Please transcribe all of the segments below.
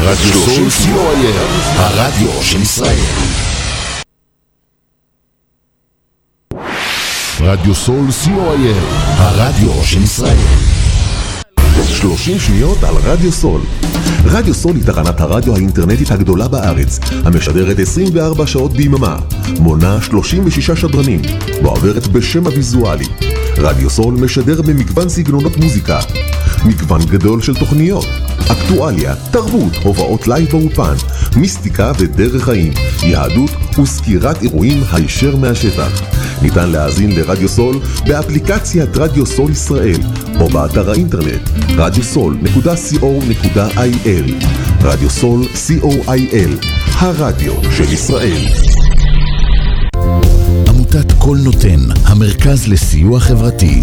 רדיו סול co.il, הרדיו של ישראל. רדיו סול co.il, הרדיו של ישראל. 30 שניות על רדיו סול. רדיו סול היא תחנת הרדיו האינטרנטית הגדולה בארץ, המשדרת 24 שעות ביממה, מונה 36 שדרנים, ועוברת בשם הוויזואלי. רדיו סול משדר במגוון סגנונות מוזיקה, מגוון גדול של תוכניות, אקטואליה, תרבות, מובאות לייב באופן, מיסטיקה ודרך חיים, יהדות וסקירת אירועים הישר מהשטח. ניתן להאזין לרדיו סול באפליקציית רדיו סול ישראל או באתר האינטרנט radiosol.co.il רדיו סול co.il הרדיו של ישראל עמותת קול נותן, המרכז לסיוע חברתי.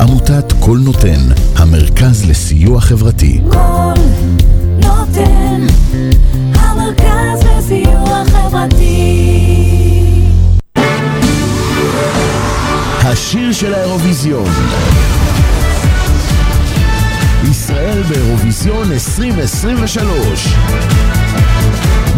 עמותת קול נותן, המרכז לסיוע חברתי. קול נותן, המרכז לסיוע חברתי. השיר של האירוויזיון ישראל באירוויזיון 2023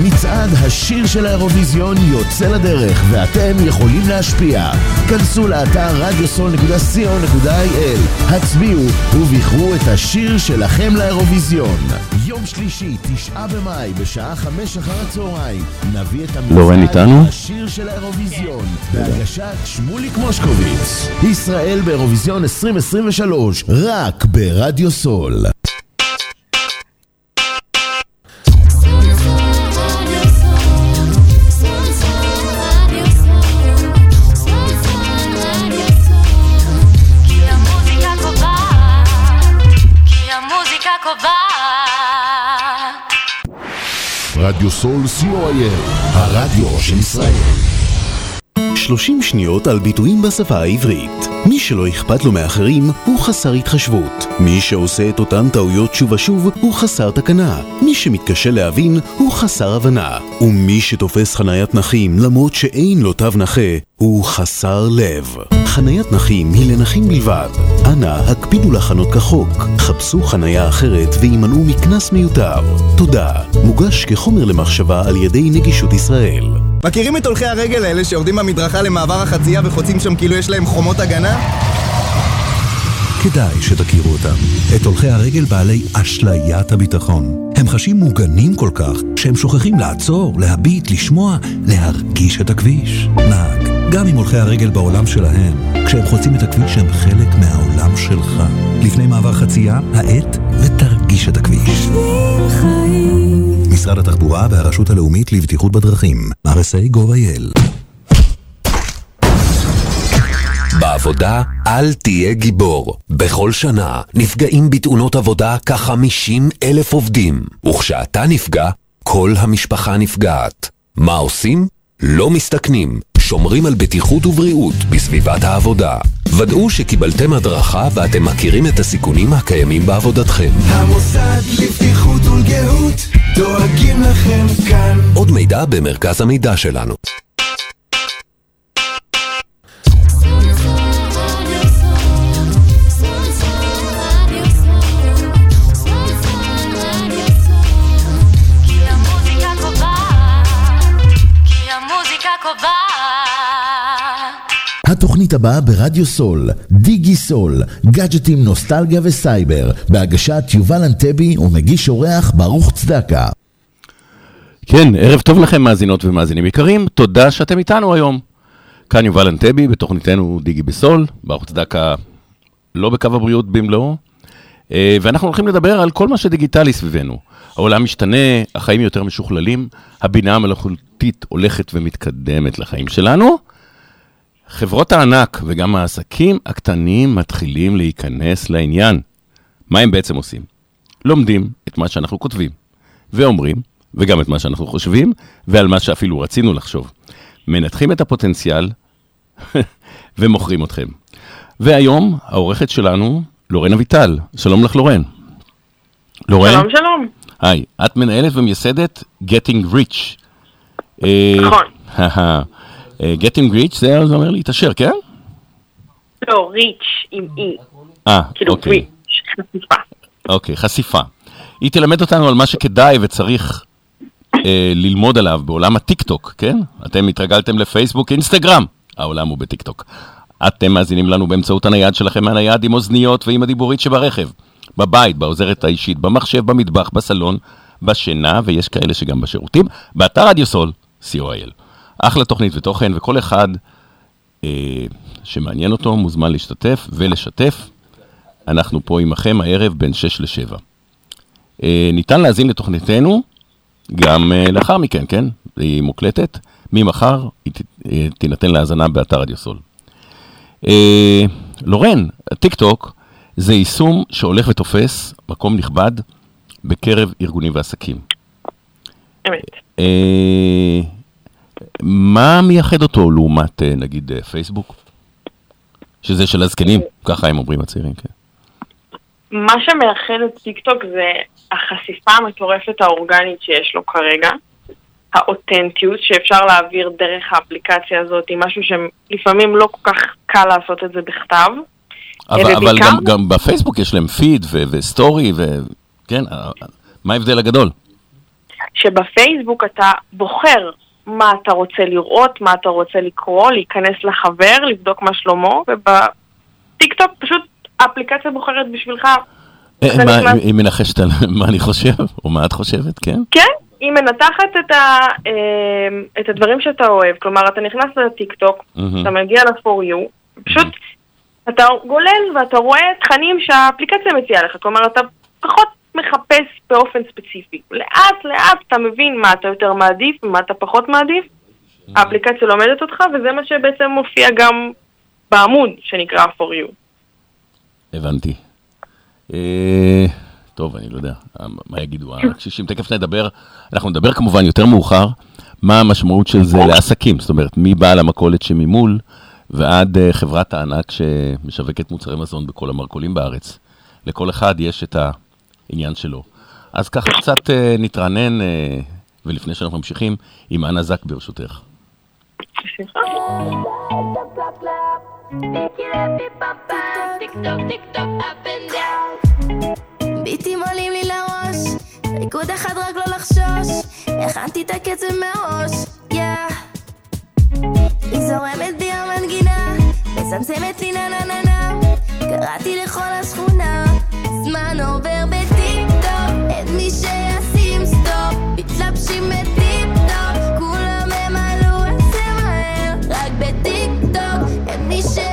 מצעד השיר של האירוויזיון יוצא לדרך ואתם יכולים להשפיע. כנסו לאתר radiosol.co.il, הצביעו ובחרו את השיר שלכם לאירוויזיון. יום שלישי, תשעה במאי, בשעה חמש אחר הצהריים, נביא את איתנו? השיר של האירוויזיון, בהגשת שמוליק מושקוביץ. ישראל באירוויזיון 2023, רק ברדיו סול. רדיו סול co.il, הרדיו של ישראל 30 שניות על ביטויים בשפה העברית. מי שלא אכפת לו מאחרים הוא חסר התחשבות. מי שעושה את אותן טעויות שוב ושוב הוא חסר תקנה. מי שמתקשה להבין הוא חסר הבנה. ומי שתופס חניית נכים למרות שאין לו תו נכה הוא חסר לב. חניית נכים היא לנכים בלבד. אנא, הקפידו לחנות כחוק. חפשו חניה אחרת והימנעו מקנס מיותר. תודה. מוגש כחומר למחשבה על ידי נגישות ישראל. מכירים את הולכי הרגל האלה שיורדים במדרכה למעבר החצייה וחוצים שם כאילו יש להם חומות הגנה? כדאי שתכירו אותם. את הולכי הרגל בעלי אשליית הביטחון. הם חשים מוגנים כל כך, שהם שוכחים לעצור, להביט, לשמוע, להרגיש את הכביש. נהג, גם אם הולכי הרגל בעולם שלהם, כשהם חוצים את הכביש הם חלק מהעולם שלך. לפני מעבר חצייה, האט ותרגיש את הכביש. משרד התחבורה והרשות הלאומית לבטיחות בדרכים, RSA gov.il בעבודה אל תהיה גיבור. בכל שנה נפגעים בתאונות עבודה כ-50 אלף עובדים, וכשאתה נפגע, כל המשפחה נפגעת. מה עושים? לא מסתכנים, שומרים על בטיחות ובריאות בסביבת העבודה. ודאו שקיבלתם הדרכה ואתם מכירים את הסיכונים הקיימים בעבודתכם. המוסד לבטיחות ולגהות דואגים לכם כאן עוד מידע במרכז המידע שלנו. התוכנית הבאה ברדיו סול, דיגי סול, גאדג'טים, נוסטלגיה וסייבר, בהגשת יובל אנטבי ומגיש אורח ברוך צדקה. כן, ערב טוב לכם מאזינות ומאזינים יקרים, תודה שאתם איתנו היום. כאן יובל אנטבי בתוכניתנו דיגי בסול, ברוך צדקה לא בקו הבריאות במלואו, אה, ואנחנו הולכים לדבר על כל מה שדיגיטלי סביבנו. העולם משתנה, החיים יותר משוכללים, הבינה המלאכותית הולכת ומתקדמת לחיים שלנו. חברות הענק וגם העסקים הקטנים מתחילים להיכנס לעניין. מה הם בעצם עושים? לומדים את מה שאנחנו כותבים, ואומרים, וגם את מה שאנחנו חושבים, ועל מה שאפילו רצינו לחשוב. מנתחים את הפוטנציאל ומוכרים אתכם. והיום, העורכת שלנו, לורן אביטל. שלום לך, לורן. לורן? שלום, שלום. היי, את מנהלת ומייסדת Getting Rich. אה, נכון. אה, Getting Rich זה אומר להתעשר, כן? לא, ריץ' עם אי. אה, כאילו אוקיי. ריץ', חשיפה. אוקיי, חשיפה. היא תלמד אותנו על מה שכדאי וצריך אה, ללמוד עליו בעולם הטיקטוק, כן? אתם התרגלתם לפייסבוק, אינסטגרם, העולם הוא בטיקטוק. אתם מאזינים לנו באמצעות הנייד שלכם מהנייד עם אוזניות ועם הדיבורית שברכב, בבית, בעוזרת האישית, במחשב, במטבח, בסלון, בשינה, ויש כאלה שגם בשירותים, באתר רדיו סול, co.il. אחלה תוכנית ותוכן, וכל אחד אה, שמעניין אותו מוזמן להשתתף ולשתף. אנחנו פה עמכם הערב בין 6 ל-7. אה, ניתן להאזין לתוכניתנו גם אה, לאחר מכן, כן? היא מוקלטת. ממחר היא ת- אה, תינתן להאזנה באתר רדיו סול. אה, לורן, הטיקטוק זה יישום שהולך ותופס מקום נכבד בקרב ארגונים ועסקים. אמת. אה, מה מייחד אותו לעומת, אה, נגיד, אה, פייסבוק? שזה של הזקנים, ככה הם אומרים הצעירים, כן. מה שמייחד את טיקטוק זה החשיפה המטורפת האורגנית שיש לו כרגע, האותנטיות שאפשר להעביר דרך האפליקציה הזאת, היא משהו שלפעמים לא כל כך קל לעשות את זה בכתב. אבל, אבל ובעיקר- גם, גם בפייסבוק יש להם פיד ו- וסטורי, וכן, אה, מה ההבדל הגדול? שבפייסבוק אתה בוחר מה אתה רוצה לראות, מה אתה רוצה לקרוא, להיכנס לחבר, לבדוק מה שלומו, ובטיקטוק פשוט האפליקציה בוחרת בשבילך. אה, מה, היא מנחשת על מה אני חושב, או מה את חושבת, כן? כן, היא מנתחת את, ה, אה, את הדברים שאתה אוהב, כלומר אתה נכנס לטיקטוק. אתה מגיע ל-for you, פשוט אתה גולל ואתה רואה תכנים שהאפליקציה מציעה לך, כלומר אתה פחות מחפש באופן ספציפי. לאט לאט אתה מבין מה אתה יותר מעדיף ומה אתה פחות מעדיף, האפליקציה לומדת אותך וזה מה שבעצם מופיע גם בעמוד שנקרא for you. הבנתי. אה, טוב, אני לא יודע, אה, מה יגידו הקשישים, תכף נדבר, אנחנו נדבר כמובן יותר מאוחר, מה המשמעות של זה לעסקים, זאת אומרת, מבעל המכולת שממול ועד אה, חברת הענק שמשווקת מוצרי מזון בכל המרכולים בארץ. לכל אחד יש את העניין שלו. אז ככה קצת אה, נתרענן, אה, ולפני שאנחנו ממשיכים, עם אנה זק ברשותך. ביטים עולים לי לראש, ריקוד אחד רק לא לחשוש, הכנתי את הקצב מראש, יא. היא זורמת בי המנגינה, מצמצמת לי נה נה נה נה, קראתי לכל השכונה, זמן עובר בטיקטוק, אין מי שישים סטופ, מתלבשים בטיפ-טופ, כולם ימלאו את זה מהר, רק בטיקטוק, אין מי שישים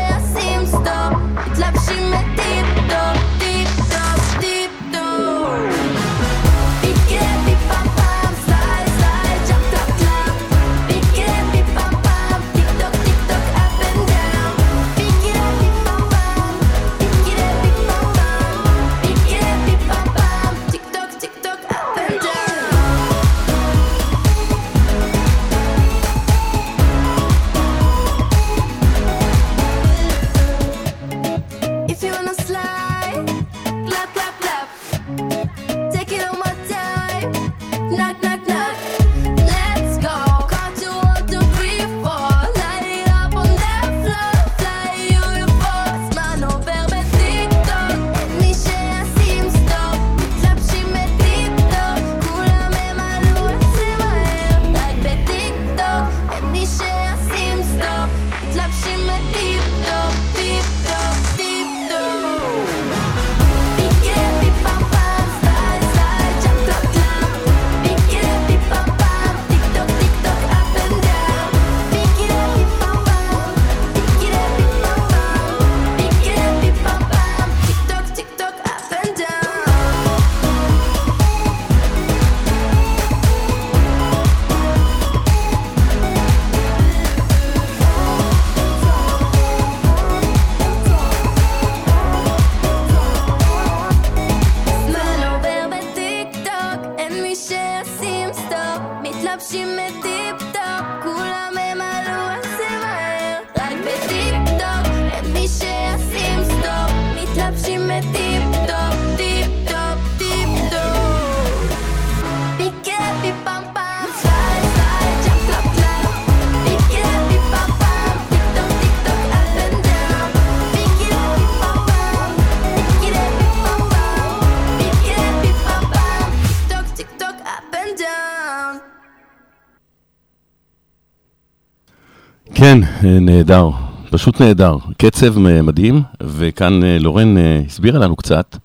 נהדר, פשוט נהדר. קצב מדהים, וכאן אה, לורן אה, הסבירה לנו קצת,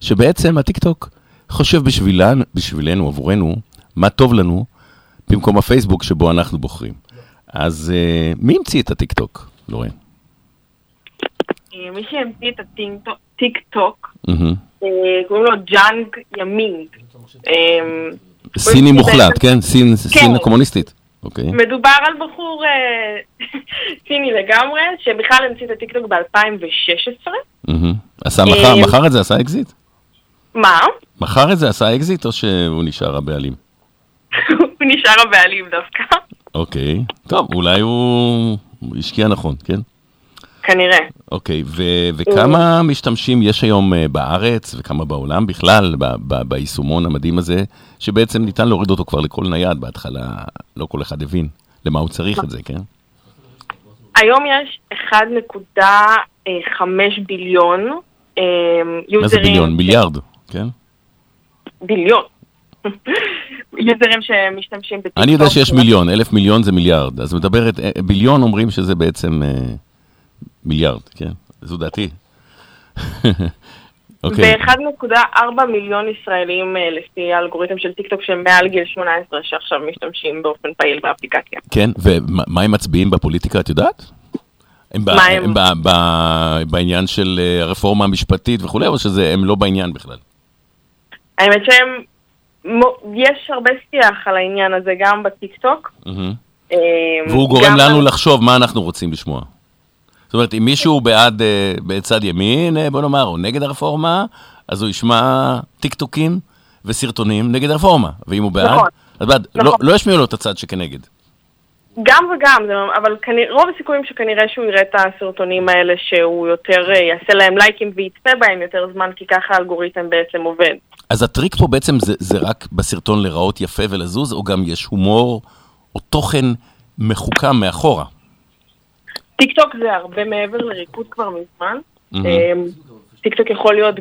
שבעצם הטיקטוק חושב בשבילן, בשבילנו, עבורנו, מה טוב לנו, במקום הפייסבוק שבו אנחנו בוחרים. אז אה, מי המציא את הטיקטוק, לורן? מי שהמציא את הטיק טוק, מהמם. אה, קוראים לו ג'אנג יימינג. סיני מוחלט, כן? סין הקומוניסטית. אוקיי. מדובר על בחור אה, סיני לגמרי, שבכלל המציא את הטיקטוק ב-2016. מהמם. עשה, מכר- אה, מכר את זה, עשה אקזיט? מה? מכר את זה, עשה אקזיט, או שהוא נשאר הבעלים? הוא נשאר הבעלים דווקא, אוקיי. טוב, אולי הוא השקיע נכון, כן? כנראה. אוקיי, ו- וכמה משתמשים יש היום אה, בארץ וכמה בעולם בכלל, ב- ב- ביישומון המדהים הזה, שבעצם ניתן להוריד אותו כבר לכל נייד, בהתחלה לא כל אחד הבין למה הוא צריך את זה, כן? היום יש 1.5 billion אה, יוזרים. מה זה billion? מיליארד, כן? ביליון. יוזרים שמשתמשים בטיקטוק. אני יודע שיש מיליון, אלף מיליון זה מיליארד, אז מדברת, אה, billion אומרים שזה בעצם אה, מיליארד, כן? זו דעתי. אוקיי, ו-1.4 מיליון ישראלים אה, לפי האלגוריתם של טיקטוק שהם מעל גיל 18 שעכשיו משתמשים באופן פעיל באפליקציה. כן, ומה הם מצביעים בפוליטיקה, את יודעת? הם, ב- הם- הם ב- ב- בעניין של אה, הרפורמה המשפטית וכולי, או שהם לא בעניין בכלל? האמת שהם, יש הרבה שיח על העניין הזה גם בטיקטוק. מהמם. אה, והוא גורם לנו לחשוב מה אנחנו רוצים לשמוע. זאת אומרת, אם מישהו בעד, אה, בצד ימין, אה, בוא נאמר, או נגד הרפורמה, אז הוא ישמע טיקטוקים וסרטונים נגד הרפורמה. ואם הוא בעד, נכון. אז בעד. נכון. לא, לא ישמיעו לו את הצד שכנגד. גם וגם, אבל כנראה, רוב הסיכויים שכנראה שהוא יראה את הסרטונים האלה שהוא יותר אה, יעשה להם לייקים ויצפה בהם יותר זמן, כי ככה האלגוריתם בעצם עובד. אז הטריק פה בעצם זה, זה רק בסרטון להיראות יפה ולזוז, או גם יש הומור או תוכן מחוכם מאחורה. טיקטוק זה הרבה מעבר לריקוד כבר מזמן. אמ, טיקטוק יכול להיות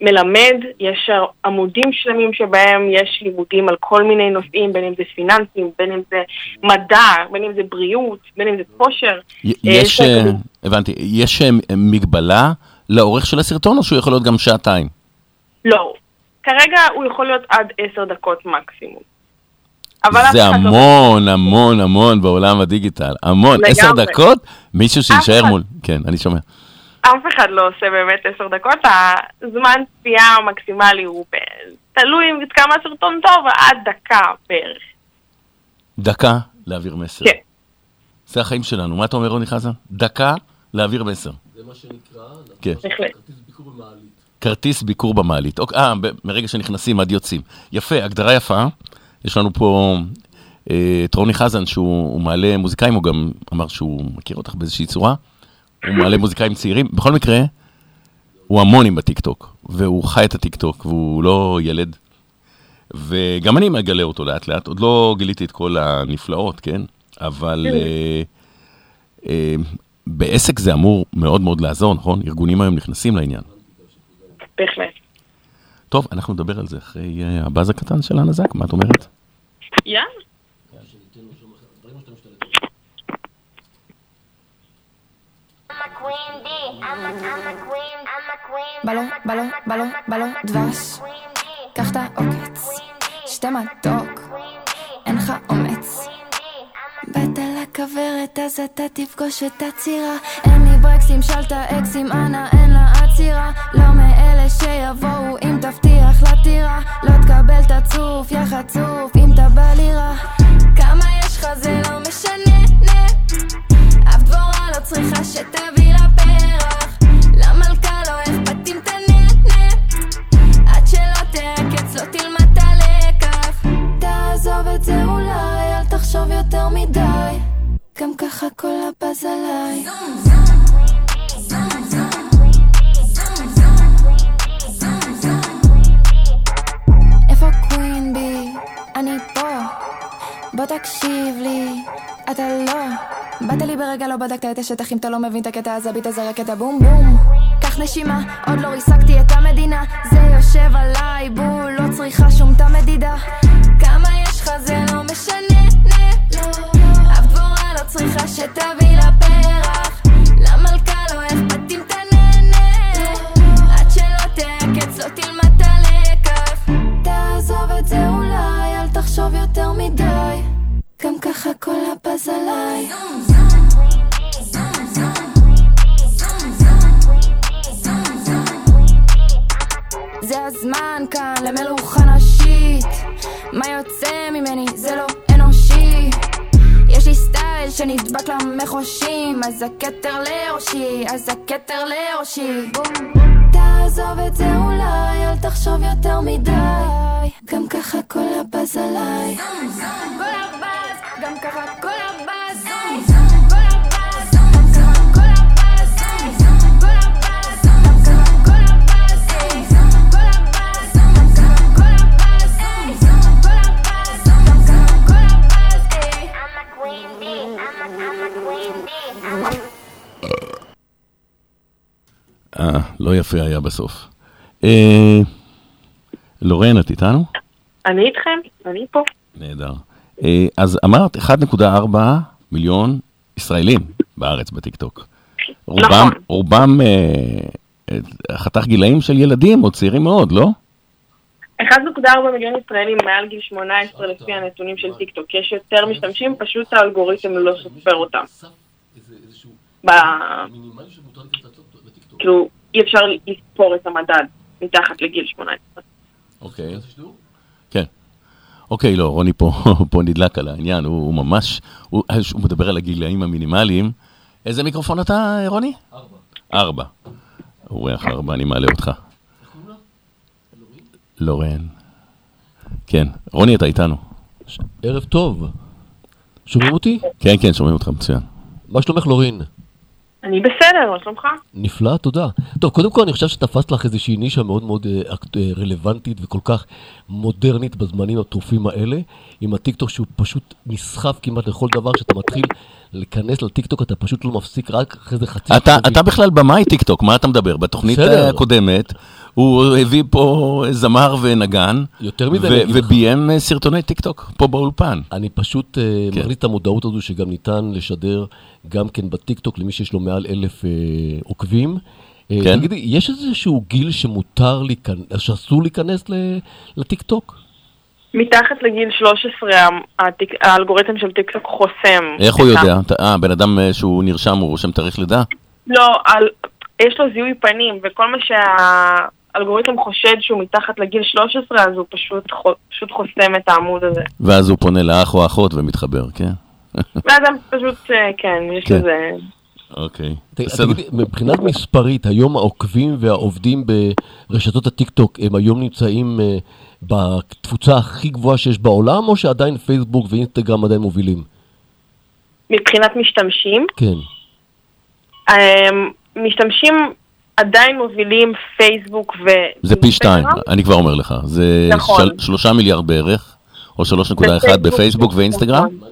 מלמד, יש עמודים שלמים שבהם יש לימודים על כל מיני נושאים, בין אם זה פיננסים, בין אם זה מדע, בין אם זה בריאות, בין אם זה כושר. אה, יש, אה, הבנתי, יש אה, מגבלה לאורך של הסרטון, או שהוא יכול להיות גם שעתיים? לא. כרגע הוא יכול להיות עד עשר דקות מקסימום. זה לא- המון, המון, המון בעולם הדיגיטל. המון. עשר דקות, מישהו שיישאר. מול... כן, אני שומע. אף אחד לא עושה באמת עשר דקות, הזמן צפייה המקסימלי הוא. תלוי אם כמה הסרטון טוב, עד דקה בערך. דקה להעביר מסר. כן. זה החיים שלנו. מה אתה אומר, רוני חזן? דקה להעביר מסר. זה מה שנקרא, כן. בהחלט. כרטיס ביקור במעלית. כרטיס ביקור במעלית. אוקיי, אה, מרגע שנכנסים עד יוצאים. יפה, הגדרה יפה. יש לנו פה אה, את רוני חזן, שהוא הוא מעלה מוזיקאים, הוא גם אמר שהוא מכיר אותך באיזושהי צורה. הוא מעלה מוזיקאים צעירים. בכל מקרה, הוא המונים בטיקטוק, והוא חי את הטיקטוק, והוא לא ילד. וגם אני מגלה אותו לאט לאט, עוד לא גיליתי את כל הנפלאות, כן? אבל אה, אה, בעסק זה אמור מאוד מאוד לעזור, נכון? ארגונים היום נכנסים לעניין. בהחלט. טוב, אנחנו נדבר על זה אחרי אה, הבאז הקטן של הנזק, מה את אומרת? בלון, בלון, בלון, בלון דבש. קח את העוקץ, שתה מתוק, אין לך אומץ. באת לכוורת אז אתה תפגוש את הצירה. אין לי ברקסים, שלת אקסים, אנא אין לה עצירה. לא מאלה שיבואו אם תבטיח לטירה לא תקבל את הצוף, יא חצוף, אם אתה בא לי כמה יש לך זה לא משנה, נה. אף דבורה לא צריכה שתביא לה גם ככה כל הבאז עליי. איפה קווין בי? אני פה. בוא תקשיב לי, אתה לא. באת לי ברגע לא בדקת את השטח אם אתה לא מבין את הקטע הזה ביט תזרק את הבום בום. קח נשימה, עוד לא ריסקתי את המדינה. זה יושב עליי בול, לא צריכה שום תא מדידה כמה יש לך זה לא צריכה שתביא לה פרח. למלכה לא אכפת אם תנהנה. עד שלא תעקץ לא תלמד את הלקח. תעזוב את זה אולי, אל תחשוב יותר מדי. גם ככה כל הבאז עליי. זה הזמן כאן למלוכה נשית מה יוצא ממני זה לא שנדבק למחושים אז הכתר לראשי, אז הכתר לראשי. תעזוב את זה אולי, אל תחשוב יותר מדי. גם ככה כל הבאז עליי. כל הבאז, גם ככה כל הבאז אה, לא יפה היה בסוף. אה, לורן, את איתנו? אני איתכם, אני פה. נהדר. אה, אז אמרת 1.4 מיליון ישראלים בארץ בטיקטוק. רובם, נכון. רובם אה, אה, חתך גילאים של ילדים או צעירים מאוד, לא? 1.4 מיליון ישראלים מעל גיל 18 לפי הנתונים של טיקטוק. יש יותר משתמשים, פשוט האלגוריתם לא סופר אותם. כאילו, אי אפשר לספור את המדד מתחת לגיל 18. אוקיי. כן. אוקיי, לא, רוני פה, פה נדלק על העניין, הוא, הוא ממש, הוא, הוא מדבר על הגילאים המינימליים. איזה מיקרופון אתה, רוני? ארבע. ארבע. אורח ארבע, אני מעלה אותך. לורן. כן, רוני, אתה איתנו. ערב טוב. שומעים אותי? כן, כן, שומעים אותך מצוין. מה שלומך לורין? אני בסדר, מה שלומך? נפלא, תודה. טוב, קודם כל אני חושב שתפסת לך איזושהי נישה מאוד מאוד אה, אה, רלוונטית וכל כך מודרנית בזמנים הטרופים האלה, עם הטיקטוק שהוא פשוט נסחף כמעט לכל דבר, שאתה מתחיל להיכנס לטיקטוק אתה פשוט לא מפסיק רק אחרי זה חצי שעה. אתה בכלל במאי טיקטוק, מה אתה מדבר? בתוכנית בסדר. הקודמת, הוא הביא פה זמר ונגן, יותר מזה ו-. וביים אה, סרטוני טיקטוק פה באולפן. אני פשוט אה, כן. מכניס את המודעות הזו שגם ניתן לשדר גם כן בטיקטוק למי שיש לו מעל אלף אה, עוקבים. אה, כן. תגידי, יש איזשהו גיל שמותר להיכנס, שאסור להיכנס לטיקטוק? מתחת לגיל 13 הטיק- האלגוריתם של טיקטוק חוסם. איך הוא יודע? אה, בן אדם אה, שהוא נרשם, הוא רושם תאריך לידה? לא, על... יש לו זיהוי פנים, וכל מה שהאלגוריתם חושד שהוא מתחת לגיל 13, אז הוא פשוט. פשוט חוסם את העמוד הזה. ואז הוא פונה לאח או אחות ומתחבר, כן? ואז הם פשוט, אה, כן, יש כן. לזה... אוקיי. ת- בסדר. מבחינת מספרית, היום העוקבים והעובדים ברשתות הטיקטוק הם היום נמצאים אה, בתפוצה הכי גבוהה שיש בעולם, או שעדיין פייסבוק ואינסטגרם עדיין מובילים? מבחינת משתמשים, כן. אמ, משתמשים עדיין מובילים פייסבוק ו... זה פי שתיים, אני כבר אומר לך. זה נכון. של- שלושה מיליארד בערך, או 3.1 בפייסבוק, בפייסבוק ואינסטגרם. נכון.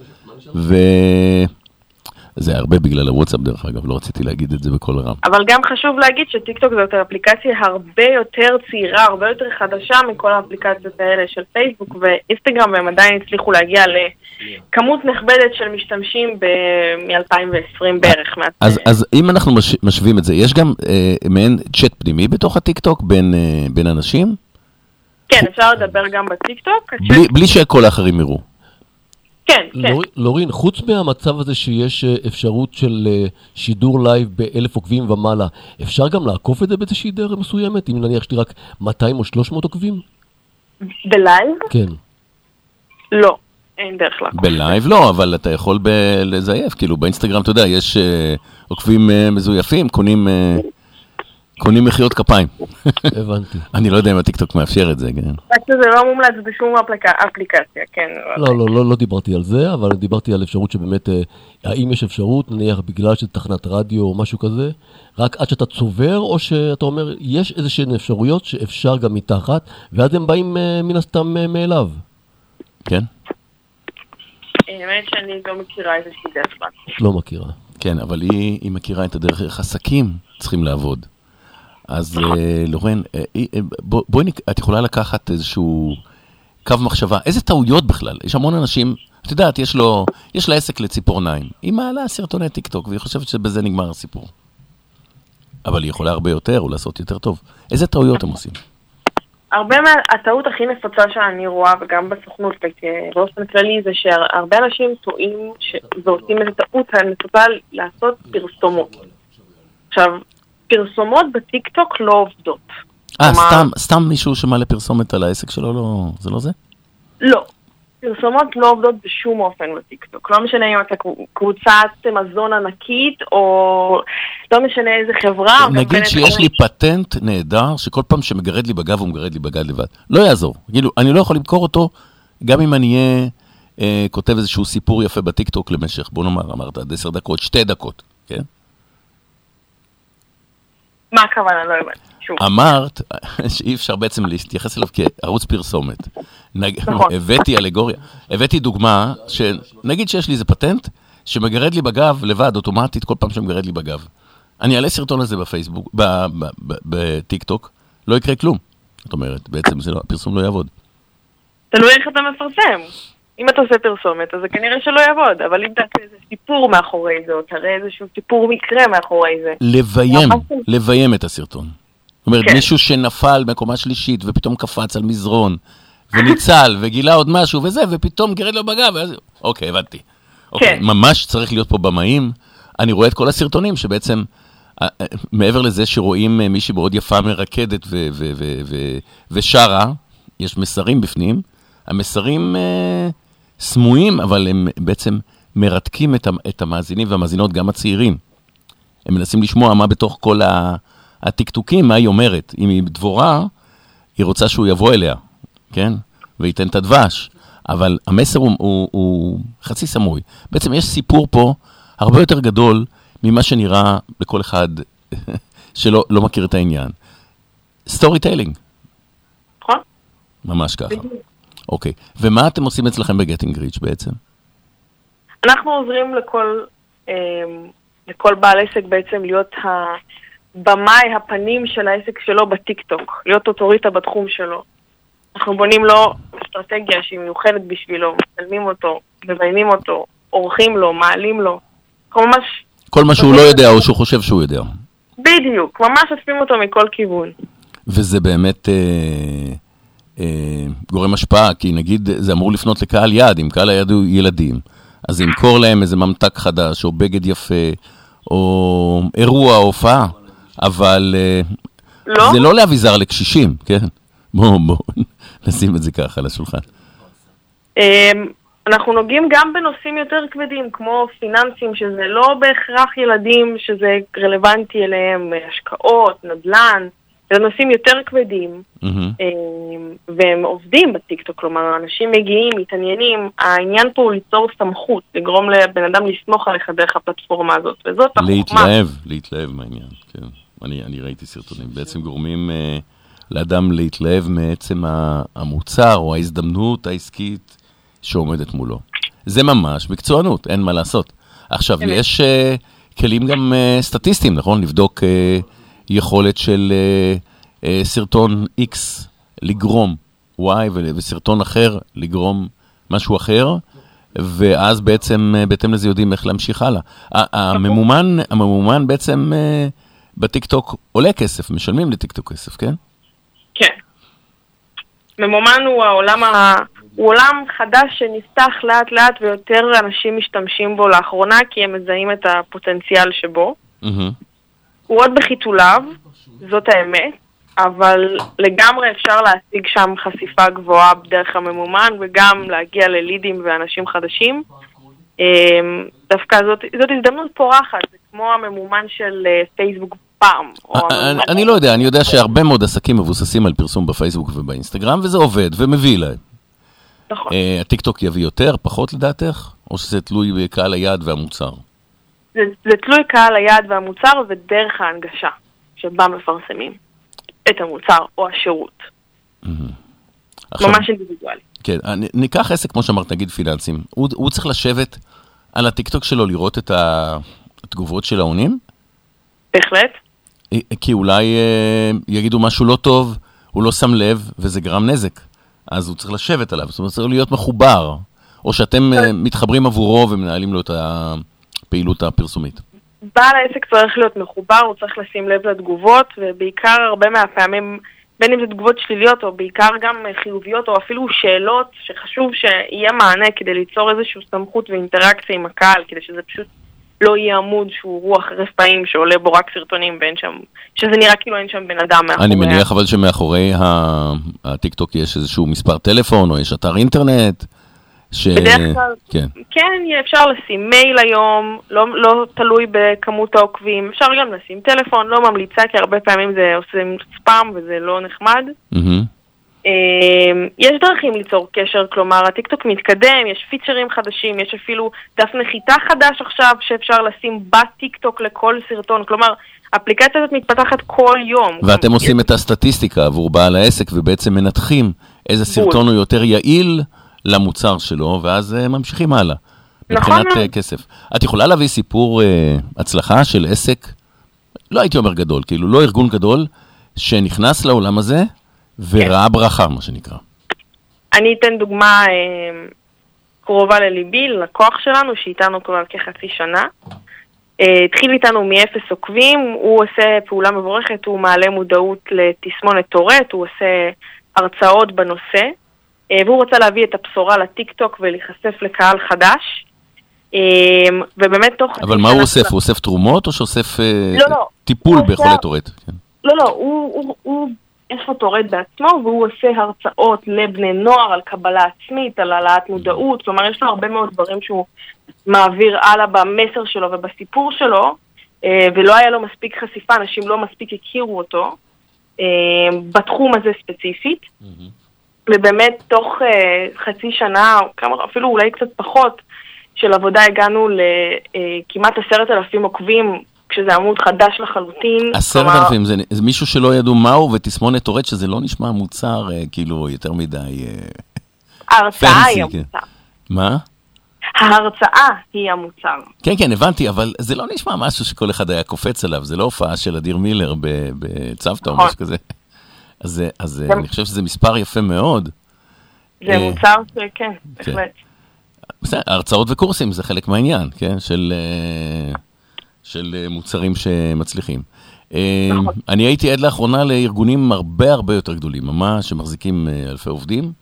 וזה הרבה בגלל הוואטסאפ דרך אגב, לא רציתי להגיד את זה בקול רם. אבל גם חשוב להגיד שטיקטוק זאת אפליקציה הרבה יותר צעירה, הרבה יותר חדשה מכל האפליקציות האלה של פייסבוק ואינסטגרם, והם עדיין הצליחו להגיע לכמות נכבדת של משתמשים מ-2020 בערך. מה- אז, אז אם אנחנו מש, משווים את זה, יש גם אה, מעין צ'אט פנימי בתוך הטיקטוק בין, אה, בין אנשים, כן, אפשר לדבר גם בטיקטוק. בלי, בלי שכל האחרים יראו. כן, כן. לור- לורין, חוץ מהמצב הזה שיש אה, אפשרות של אה, שידור לייב באלף עוקבים ומעלה, אפשר גם לעקוף את זה באיזושהי דרך מסוימת? אם נניח יש לי רק 200 או 300 עוקבים? בלייב? כן. לא, אין דרך לעקוף. בלייב לא, אבל אתה יכול ב- לזייף, כאילו באינסטגרם, אתה יודע, יש אה, עוקבים אה, מזויפים, קונים, אה, קונים מחיאות כפיים. הבנתי. אני לא יודע אם הטיקטוק מאפשר את זה, כן. רק שזה לא מומלץ בשום אפליקציה, כן. לא, לא, לא, לא דיברתי על זה, אבל דיברתי על אפשרות שבאמת, אה, האם יש אפשרות, נניח בגלל שזה תחנת רדיו או משהו כזה, רק עד שאתה צובר, או שאתה אומר, יש איזה שהן אפשרויות שאפשר גם מתחת, ואז הם באים אה, מן הסתם אה, מאליו. כן? האמת שאני לא מכירה איזושהי דרך בה. לא מכירה. כן, אבל היא, היא מכירה את הדרך איך עסקים צריכים לעבוד. אז אה, לורן, אה, אה, בוא, בואי, את יכולה לקחת איזשהו קו מחשבה, איזה טעויות בכלל? יש המון אנשים, את יודעת, יש לו, יש לה עסק לציפורניים. היא מעלה סרטוני טיק טוק, והיא חושבת שבזה נגמר הסיפור. אבל היא יכולה הרבה יותר, או לעשות יותר טוב. איזה טעויות הם עושים? הרבה מה... הטעות הכי נפוצה שאני רואה, וגם בסוכנות וכ- באופן כללי, זה שהרבה אנשים טועים ש... ועושים איזו טעות הנפוצה לעשות פרסומות. עכשיו, פרסומות בטיקטוק לא עובדות. אה, סתם, סתם מישהו שמעלה פרסומת על העסק שלו, לא, זה לא זה? לא. פרסומות לא עובדות בשום אופן בטיקטוק. לא משנה אם אתה קב- קבוצת מזון ענקית, או לא משנה איזה חברה. נגיד שיש לי פטנט נהדר, שכל פעם שמגרד לי בגב, הוא מגרד לי בגב לבד. לא יעזור. כאילו, אני לא יכול למכור אותו, גם אם אני אהיה אה, כותב איזשהו סיפור יפה בטיקטוק למשך, בוא נאמר, אמרת עד עשר דקות, שתי דקות, כן? מה הכוונה? לא הבנתי. שוב. אמרת שאי אפשר בעצם להתייחס אליו כערוץ פרסומת. נכון. הבאתי אלגוריה, הבאתי דוגמה, שנגיד שיש לי איזה פטנט, שמגרד לי בגב לבד, אוטומטית, כל פעם שמגרד לי בגב. אני אעלה סרטון הזה בפייסבוק, ב- ב- ב- בטיקטוק, לא יקרה כלום. זאת אומרת, בעצם לא, הפרסום לא יעבוד. תלוי איך אתה מפרסם. אם אתה עושה פרסומת, אז זה כנראה שלא יעבוד, אבל אם תעשה איזה סיפור מאחורי זה, או תראה איזשהו סיפור מקרה מאחורי זה. לביים, ממש- לביים את הסרטון. זאת אומרת, כן. מישהו שנפל מקומה שלישית ופתאום קפץ על מזרון, וניצל, וגילה עוד משהו וזה, ופתאום גרד לו בגב, ואז... אוקיי, הבנתי. אוקיי, כן. ממש צריך להיות פה במאים. אני רואה את כל הסרטונים שבעצם, אה, אה, מעבר לזה שרואים אה, מישהי מאוד יפה מרקדת ו- ו- ו- ו- ושרה, יש מסרים בפנים. המסרים סמויים, אבל הם בעצם מרתקים את, את המאזינים והמאזינות, גם הצעירים. הם מנסים לשמוע מה בתוך כל ה- הטקטוקים, מה היא אומרת. אם היא דבורה, היא רוצה שהוא יבוא אליה, כן? וייתן את הדבש. אבל המסר הוא, הוא, הוא חצי סמוי. בעצם יש סיפור פה הרבה יותר גדול ממה שנראה לכל אחד שלא לא מכיר את העניין. storytelling. נכון. ממש ככה. אוקיי. ומה אתם עושים אצלכם ב Getting Reach בעצם? אנחנו עוזרים לכל, אה, לכל בעל עסק בעצם להיות הבמאי, הפנים של העסק שלו בטיקטוק, להיות אוטוריטה בתחום שלו. אנחנו בונים לו אסטרטגיה שהיא מיוחדת בשבילו, מצלמים אותו, מביימים אותו, עורכים לו, מעלים לו. אנחנו ממש, כל מה שהוא לא יודע או שהוא חושב שהוא יודע. בדיוק, ממש אוספים אותו מכל כיוון. וזה באמת אה, גורם השפעה, כי נגיד זה אמור לפנות לקהל יעד, אם קהל היעד הוא ילדים, אז ימכור להם איזה ממתק חדש, או בגד יפה, או אירוע, הופעה, אבל אה, לא? זה לא לאביזר לקשישים, כן? בואו, בואו נשים את זה ככה על השולחן. אמ, אנחנו נוגעים גם בנושאים יותר כבדים, כמו פיננסים, שזה לא בהכרח ילדים שזה רלוונטי אליהם, השקעות, נדל"ן, זה נושאים יותר כבדים. אמ, והם עובדים בטיקטוק, כלומר, אנשים מגיעים, מתעניינים, העניין פה הוא ליצור סמכות, לגרום לבן אדם לסמוך עליך דרך הפלטפורמה הזאת, וזאת החוכמה. להתלהב, להתלהב מהעניין, כן. אני, אני ראיתי סרטונים, בעצם גורמים אה, לאדם להתלהב מעצם המוצר או ההזדמנות העסקית שעומדת מולו. זה ממש מקצוענות, אין מה לעשות. עכשיו. יש אה, כלים גם אה, סטטיסטיים, נכון? לבדוק אה, יכולת של אה, אה, סרטון X לגרום Y וסרטון אחר לגרום משהו אחר. ואז בעצם, אה, בהתאם לזה יודעים איך להמשיך הלאה. ה- הממומן, הממומן בעצם אה, בטיקטוק עולה כסף, משלמים לטיקטוק כסף, כן? כן. ממומן הוא העולם ה... הוא עולם חדש שנפתח לאט לאט ויותר אנשים משתמשים בו לאחרונה כי הם מזהים את הפוטנציאל שבו. מהמם. הוא עוד בחיתוליו, זאת האמת, אבל לגמרי אפשר להשיג שם חשיפה גבוהה דרך הממומן וגם להגיע ללידים ואנשים חדשים. אמ, דווקא זאת, זאת הזדמנות פורחת, זה כמו הממומן של אה, פייסבוק. או אה, אני- אני לא יודע, אני יודע שהרבה מאוד עסקים מבוססים על פרסום בפייסבוק ובאינסטגרם, וזה עובד ומביא להם. נכון. אה, הטיקטוק יביא יותר, פחות לדעתך? או שזה תלוי בקהל היעד והמוצר? זה, זה תלוי קהל היעד והמוצר ודרך ההנגשה שבה מפרסמים את המוצר או השירות. עכשיו- ממש אינדיבידואלי. כן, אני- ניקח עסק, כמו שאמרת, נגיד פיננסים. הוא, הוא צריך לשבת על הטיקטוק שלו לראות את התגובות של העונים? בהחלט. אה, כי אולי אה, יגידו משהו לא טוב, הוא לא שם לב, וזה גרם נזק. אז הוא צריך לשבת עליו, זאת אומרת, צריך להיות מחובר. או שאתם אה, מתחברים עבורו ומנהלים לו את הפעילות הפרסומית. בעל העסק צריך להיות מחובר, הוא צריך לשים לב לתגובות, ובעיקר הרבה מהפעמים, בין אם זה תגובות שליליות, או בעיקר גם חיוביות, או אפילו שאלות, שחשוב שיהיה מענה כדי ליצור איזושהי סמכות ואינטראקציה עם הקהל, כדי שזה פשוט לא יהיה עמוד שהוא רוח רפאים שעולה בו רק סרטונים, ואין שם, שזה נראה כאילו אין שם בן אדם מאחורי. אני מניח אבל שמאחורי הטיקטוק יש איזשהו מספר טלפון, או יש אתר אינטרנט, ש... בדרך כלל, כן. כן, אפשר לשים מייל היום, לא, לא תלוי בכמות העוקבים, אפשר גם לשים טלפון, לא ממליצה, כי הרבה פעמים זה עושים ספאם וזה לא נחמד. אמ, יש דרכים ליצור קשר, כלומר, הטיקטוק מתקדם, יש פיצ'רים חדשים, יש אפילו דף נחיתה חדש עכשיו שאפשר לשים בטיקטוק לכל סרטון, כלומר, האפליקציה הזאת מתפתחת כל יום. ואתם עושים את הסטטיסטיקה עבור בעל העסק, ובעצם מנתחים איזה סרטון הוא יותר יעיל למוצר שלו, ואז אה, ממשיכים הלאה. נכון מבחינת. אה, כסף. את יכולה להביא סיפור אה, הצלחה של עסק, לא הייתי אומר גדול, כאילו לא ארגון גדול, שנכנס לעולם הזה וראה ברכה, מה שנקרא. אני אתן דוגמה קרובה לליבי, לקוח שלנו, שאיתנו כבר כחצי שנה. התחיל איתנו מאפס עוקבים, הוא עושה פעולה מבורכת, הוא מעלה מודעות לתסמונת טורט, הוא עושה הרצאות בנושא, והוא רצה להביא את הבשורה לטיקטוק ולהיחשף לקהל חדש. אה, ובאמת תוך... אבל מה הוא אוסף? הוא אוסף תרומות או שאוסף אה, לא, לא. טיפול בחולי טורט? כן. לא, לא, הוא, יש לו טורט בעצמו, והוא עושה הרצאות לבני נוער על קבלה עצמית, על העלאת מודעות, כלומר יש לו הרבה מאוד דברים שהוא מעביר הלאה במסר שלו ובסיפור שלו, אה, ולא היה לו מספיק חשיפה, אנשים לא מספיק הכירו אותו אה, בתחום הזה ספציפית. ובאמת תוך אה, חצי שנה, או כמה, אפילו אולי קצת פחות, של עבודה הגענו לכמעט עשרת אלפים עוקבים, כשזה עמוד חדש לחלוטין. עשרת אלפים, זה זה מישהו שלא ידעו מהו, ותסמונת טורט, שזה לא נשמע מוצר אה, כאילו יותר מדי אה, ההרצאה היא כן. המוצר. מה? ההרצאה היא המוצר. כן, כן, הבנתי, אבל זה לא נשמע משהו שכל אחד היה קופץ עליו, זה לא הופעה של אדיר מילר בצוותא או נכון. משהו כזה. אז, זה- אז אה, גם- אני חושב שזה מספר יפה מאוד. זה אה, מוצר שכן, בהחלט. בסדר, הרצאות וקורסים זה חלק מהעניין, כן? של, אה, של אה, מוצרים שמצליחים. נכון. אני הייתי עד לאחרונה לארגונים הרבה הרבה יותר גדולים, ממש, שמחזיקים אלפי עובדים,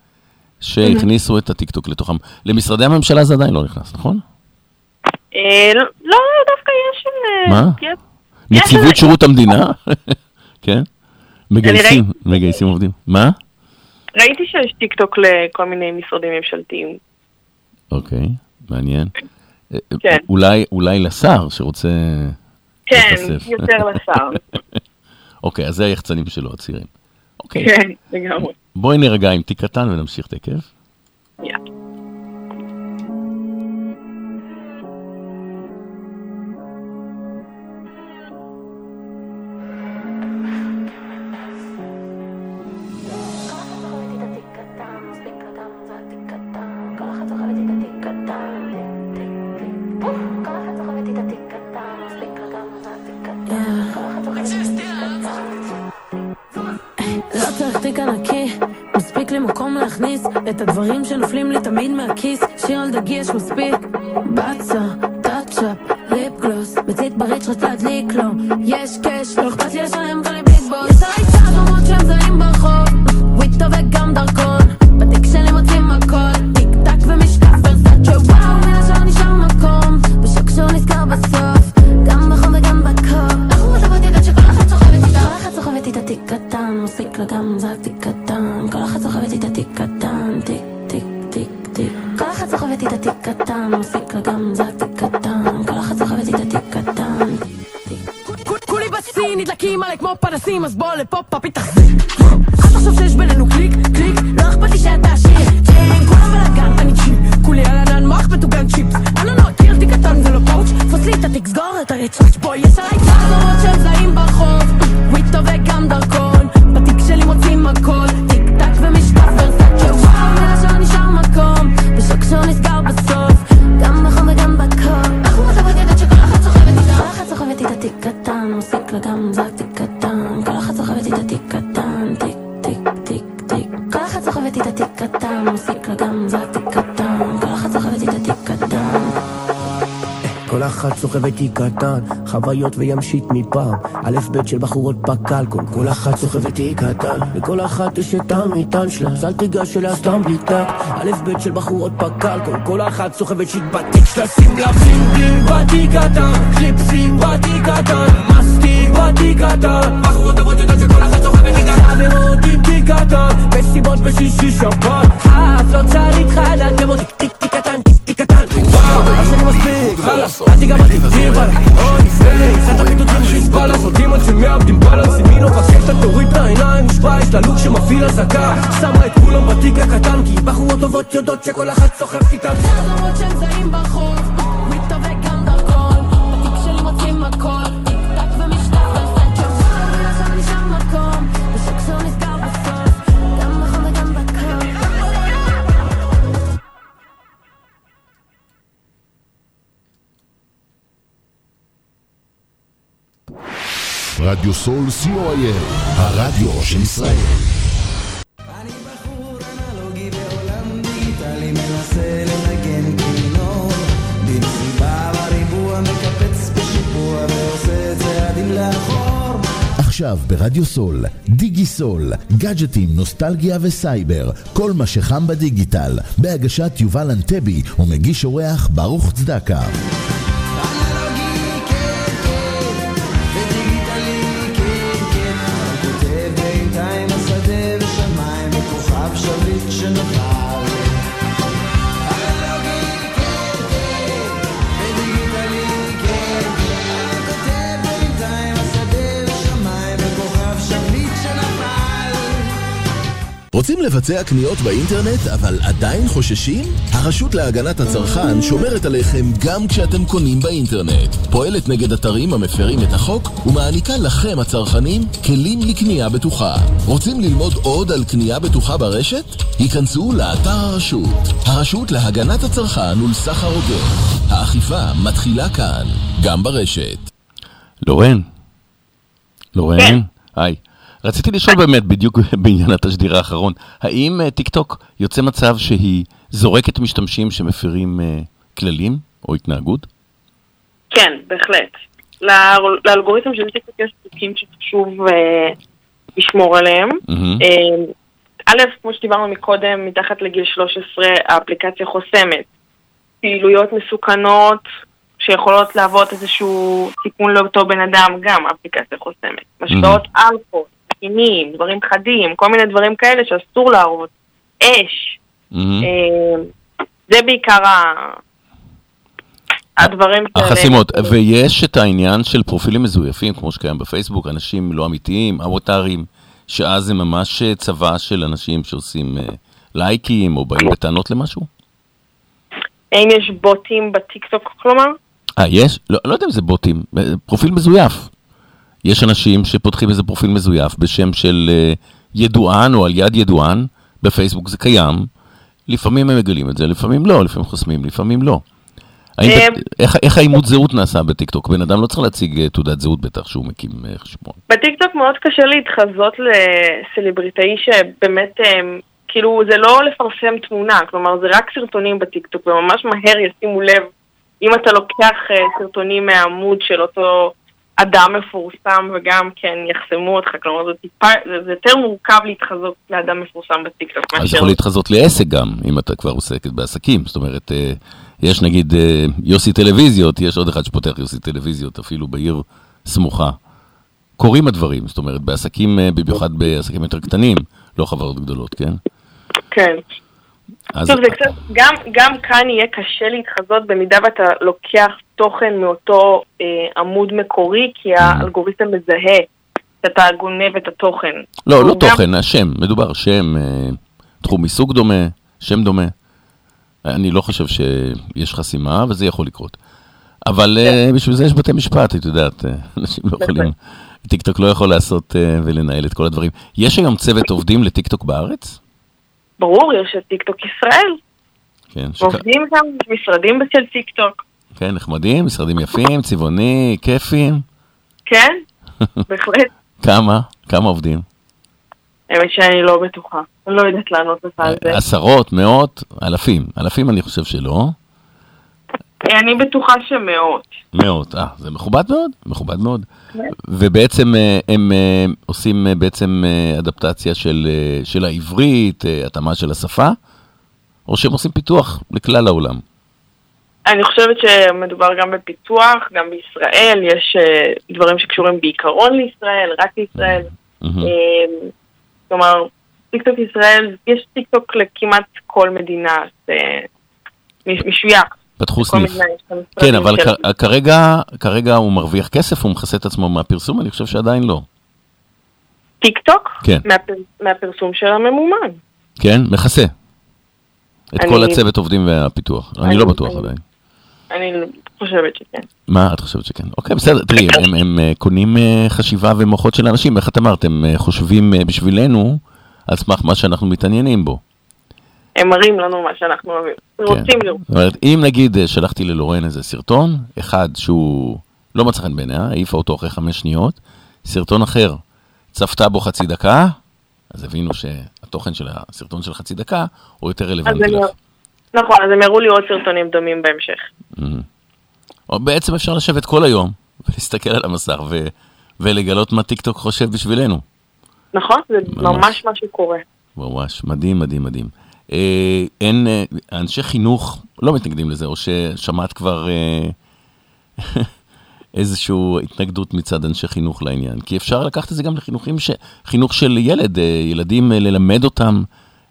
שהכניסו את הטיקטוק לתוכם. למשרדי הממשלה זה עדיין לא נכנס, נכון? אה, לא, לא, דווקא יש מה? נציבות שירות המדינה? כן? מגייסים, מגייסים עובדים. מה? ראיתי שיש טיקטוק לכל מיני משרדים ממשלתיים. אוקיי, מעניין. כן. אולי, אולי לשר שרוצה כן. יותר לשר. אוקיי, אז זה היחצנים שלו, הצעירים. אוקיי. כן, לגמרי. בואי נרגע עם תיק קטן ונמשיך תכף. יאללה. אחת סוחבת תיק קטן, חוויות וימשית מפעם. א' ב' של בחורות פקלקון, כל אחת סוחבת תיק קטן. לכל אחת יש את המטען שלה, אז אל תיגש אליה סתם בלי טאק. א' ב' של בחורות פקלקון, כל אחת סוחבת שיט בתיק שלה, שים לה פינגלים בתיק קטן, קליפסים בתיק קטן, מסטיק בתיק קטן. בחורות טובות יודעות שכל אחת סוחבת תיק קטן. חברות עם תיק קטן, מסיבות בשישי שבת. אף לא צריך כמו תיק תיק תיק קטן, תיק תיק קטן. וואו, אז אני חלאס, אל תיגע בתקציב עליי. אוי, היי, קצת הפיתותים חיזבאללה, סוטים עד שמאבדים בלנס. אם היא לא פסקת, תוריד את העיניים, מושפע, יש לה לוק שמפעיל אזעקה. שמה את כולם בתיק הקטן, כי בחורות טובות יודעות שכל אחת סוחבת איתן. צעדות של זעים ברחוב. רדיו סול co.il, הרדיו של ישראל. אני מנסה לנגן כינור במסיבה בריבוע מקפץ בשיפוע ועושה צעדים לאחור עכשיו ברדיו סול, דיגי סול, גאדג'טים, נוסטלגיה וסייבר, כל מה שחם בדיגיטל, בהגשת יובל אנטבי ומגיש אורח ברוך צדקה. רוצים לבצע קניות באינטרנט אבל עדיין חוששים? הרשות להגנת הצרכן שומרת עליכם גם כשאתם קונים באינטרנט. פועלת נגד אתרים המפרים את החוק ומעניקה לכם הצרכנים כלים לקנייה בטוחה. רוצים ללמוד עוד על קנייה בטוחה ברשת? היכנסו לאתר הרשות. הרשות להגנת הצרכן ולסחר הוגן. האכיפה מתחילה כאן, גם ברשת. לורן? לורן? היי. רציתי לשאול באמת, בדיוק בעניין התשדיר האחרון, האם אה, טיק טוק יוצא מצב שהיא זורקת משתמשים שמפרים אה, כללים או התנהגות? כן, בהחלט. לאל- לאלגוריתם של טיקטוק יש חוקים שחשוב אה, לשמור עליהם. א', כמו שדיברנו מקודם, מתחת לגיל 13 האפליקציה חוסמת פעילויות מסוכנות שיכולות להוות איזשהו סיכון לאותו בן אדם, גם האפליקציה חוסמת. משקאות אלכוהול, סכינים, דברים חדים, כל מיני דברים כאלה שאסור להראות. אש. אה, זה בעיקר ה- הדברים שעליהם- החסימות, ויש את העניין של פרופילים מזויפים, כמו שקיים בפייסבוק, אנשים לא אמיתיים, אבוטרים, שאז זה ממש אה, צבא של אנשים שעושים אה, לייקים או באים בטענות למשהו? האם יש בוטים בטיקטוק, כלומר? אה, יש? לא, לא יודע אם זה בוטים, פרופיל מזויף. יש אנשים שפותחים איזה פרופיל מזויף בשם של אה, ידוען או על יד ידוען, בפייסבוק זה קיים, לפעמים הם מגלים את זה, לפעמים לא, לפעמים חוסמים, לפעמים לא. האם אה, איך- איך האימות זהות נעשה בטיקטוק? בן אדם לא צריך להציג אה, תעודת זהות בטח שהוא מקים חשבון. בטיקטוק מאוד קשה להתחזות לסלבריטאי שבאמת, כאילו, זה לא לפרסם תמונה, כלומר, זה רק סרטונים בטיקטוק, וממש מהר ישימו לב, אם אתה לוקח סרטונים מהעמוד של אותו אדם מפורסם, וגם כן יחסמו אותך, כלומר, זה טיפה, זה, זה יותר מורכב להתחזות לאדם מפורסם בטיקטוק. אז יכול להתחזות לעסק גם, אם אתה כבר עוסק בעסקים. זאת אומרת, אה, יש נגיד אה, יוסי טלוויזיות, יש עוד אחד שפותח יוסי טלוויזיות, אפילו בעיר סמוכה. קורים הדברים, זאת אומרת, בעסקים, אה, במיוחד בעסקים יותר קטנים, לא חברות גדולות, כן? כן. אז טוב, זה קצת, גם, גם כאן יהיה קשה להתחזות במידה ואתה לוקח תוכן מאותו אה, עמוד מקורי, כי האלגוריתם מזהה שאתה גונב את התוכן. לא, לא גם- תוכן, השם, מדובר שם, אה, תחום עיסוק דומה, שם דומה. אני לא חושב שיש חסימה, וזה יכול לקרות. אבל אה, בשביל זה יש בתי משפט, את יודעת, אה, אנשים לא יכולים, טיקטוק לא יכול לעשות אה, ולנהל את כל הדברים. יש היום צוות עובדים לטיקטוק בארץ? ברור, יש את טיקטוק ישראל. כן, שכ- עובדים שם משרדים של טיקטוק. כן, נחמדים, משרדים יפים, צבעוני, כיפים. כן, בהחלט. כמה? כמה עובדים? האמת שאני לא בטוחה. אני לא יודעת לענות לך על זה. עשרות, מאות, אלפים. אלפים אני חושב שלא. אני בטוחה שמאות. מאות, אה, זה מכובד מאוד, מכובד מאוד. כן. ובעצם אה, הם אה, עושים אה, בעצם אה, אדפטציה של, אה, של העברית, אה, התאמה של השפה, או שהם עושים פיתוח לכלל העולם. אני חושבת שמדובר גם בפיתוח, גם בישראל, יש אה, דברים שקשורים בעיקרון לישראל, רק לישראל. אה, כלומר, טיקטוק ישראל, יש טיקטוק לכמעט כל מדינה, זה מש- משוייך. פתחו סניף. כן, אבל שלה. כ- כרגע, כרגע הוא מרוויח כסף, הוא מכסה את עצמו מהפרסום? אני חושב שעדיין לא. טיקטוק? כן. מהפר- מהפרסום של הממומן. כן, מכסה. את אני- כל הצוות עובדים והפיתוח. אני לא אני- בטוח אני- עדיין. אני חושבת שכן. מה את חושבת שכן? אוקיי, בסדר, תראי, הם, הם, הם אה, קונים אה, חשיבה ומוחות של אנשים, איך את אמרת, הם אה, חושבים בשבילנו על סמך מה שאנחנו מתעניינים בו. הם מראים לנו מה שאנחנו אוהבים. רוצים לראות. זאת אומרת, אם נגיד אה, שלחתי ללורן איזה סרטון, אחד שהוא לא מצא חן בעיניה, העיפה אותו אחרי חמש שניות, סרטון אחר, צפתה בו חצי דקה, אז הבינו שהתוכן של הסרטון של חצי דקה הוא יותר רלוונטי לך. נכון, אז הם הראו לי עוד סרטונים דומים בהמשך. Mhm. או בעצם אפשר לשבת כל היום ולהסתכל על המסך ו- ולגלות מה טיקטוק חושב בשבילנו. נכון? זה ממש. ממש מה שקורה. ממש, מדהים, מדהים, מדהים. אה, אין, אה, אנשי חינוך לא מתנגדים לזה, או ששמעת כבר אה, איזושהי התנגדות מצד אנשי חינוך לעניין? כי אפשר לקחת את זה גם לחינוכים, ש... חינוך של ילד, אה, ילדים, אה, ללמד אותם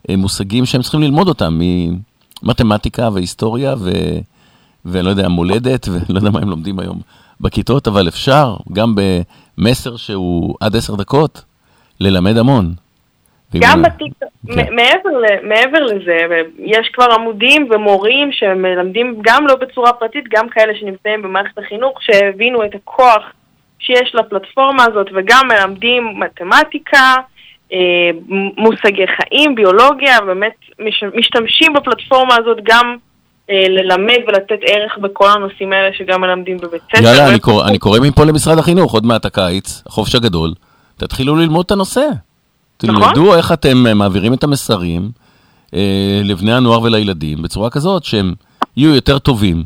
אה, מושגים שהם צריכים ללמוד אותם, ממתמטיקה והיסטוריה ו... ולא יודע, מולדת, ולא יודע מה הם לומדים היום בכיתות, אבל אפשר, גם במסר שהוא עד עשר דקות, ללמד המון. גם בטיקטוק, מ- מעבר, לזה, יש כבר עמודים ומורים שמלמדים גם לא בצורה פרטית, גם כאלה שנמצאים במערכת החינוך, שהבינו את הכוח שיש לפלטפורמה הזאת, וגם מלמדים מתמטיקה, אה, מושגי חיים, ביולוגיה, באמת מש, משתמשים בפלטפורמה הזאת גם אה, ללמד ולתת ערך בכל הנושאים האלה שגם מלמדים בבית ספר. יאללה, אני קורא מפה למשרד החינוך, עוד מעט הקיץ, החופש הגדול, תתחילו ללמוד את הנושא. נכון. תלמדו איך אתם אה, מעבירים את המסרים אה, לבני הנוער ולילדים בצורה כזאת שהם יהיו יותר טובים.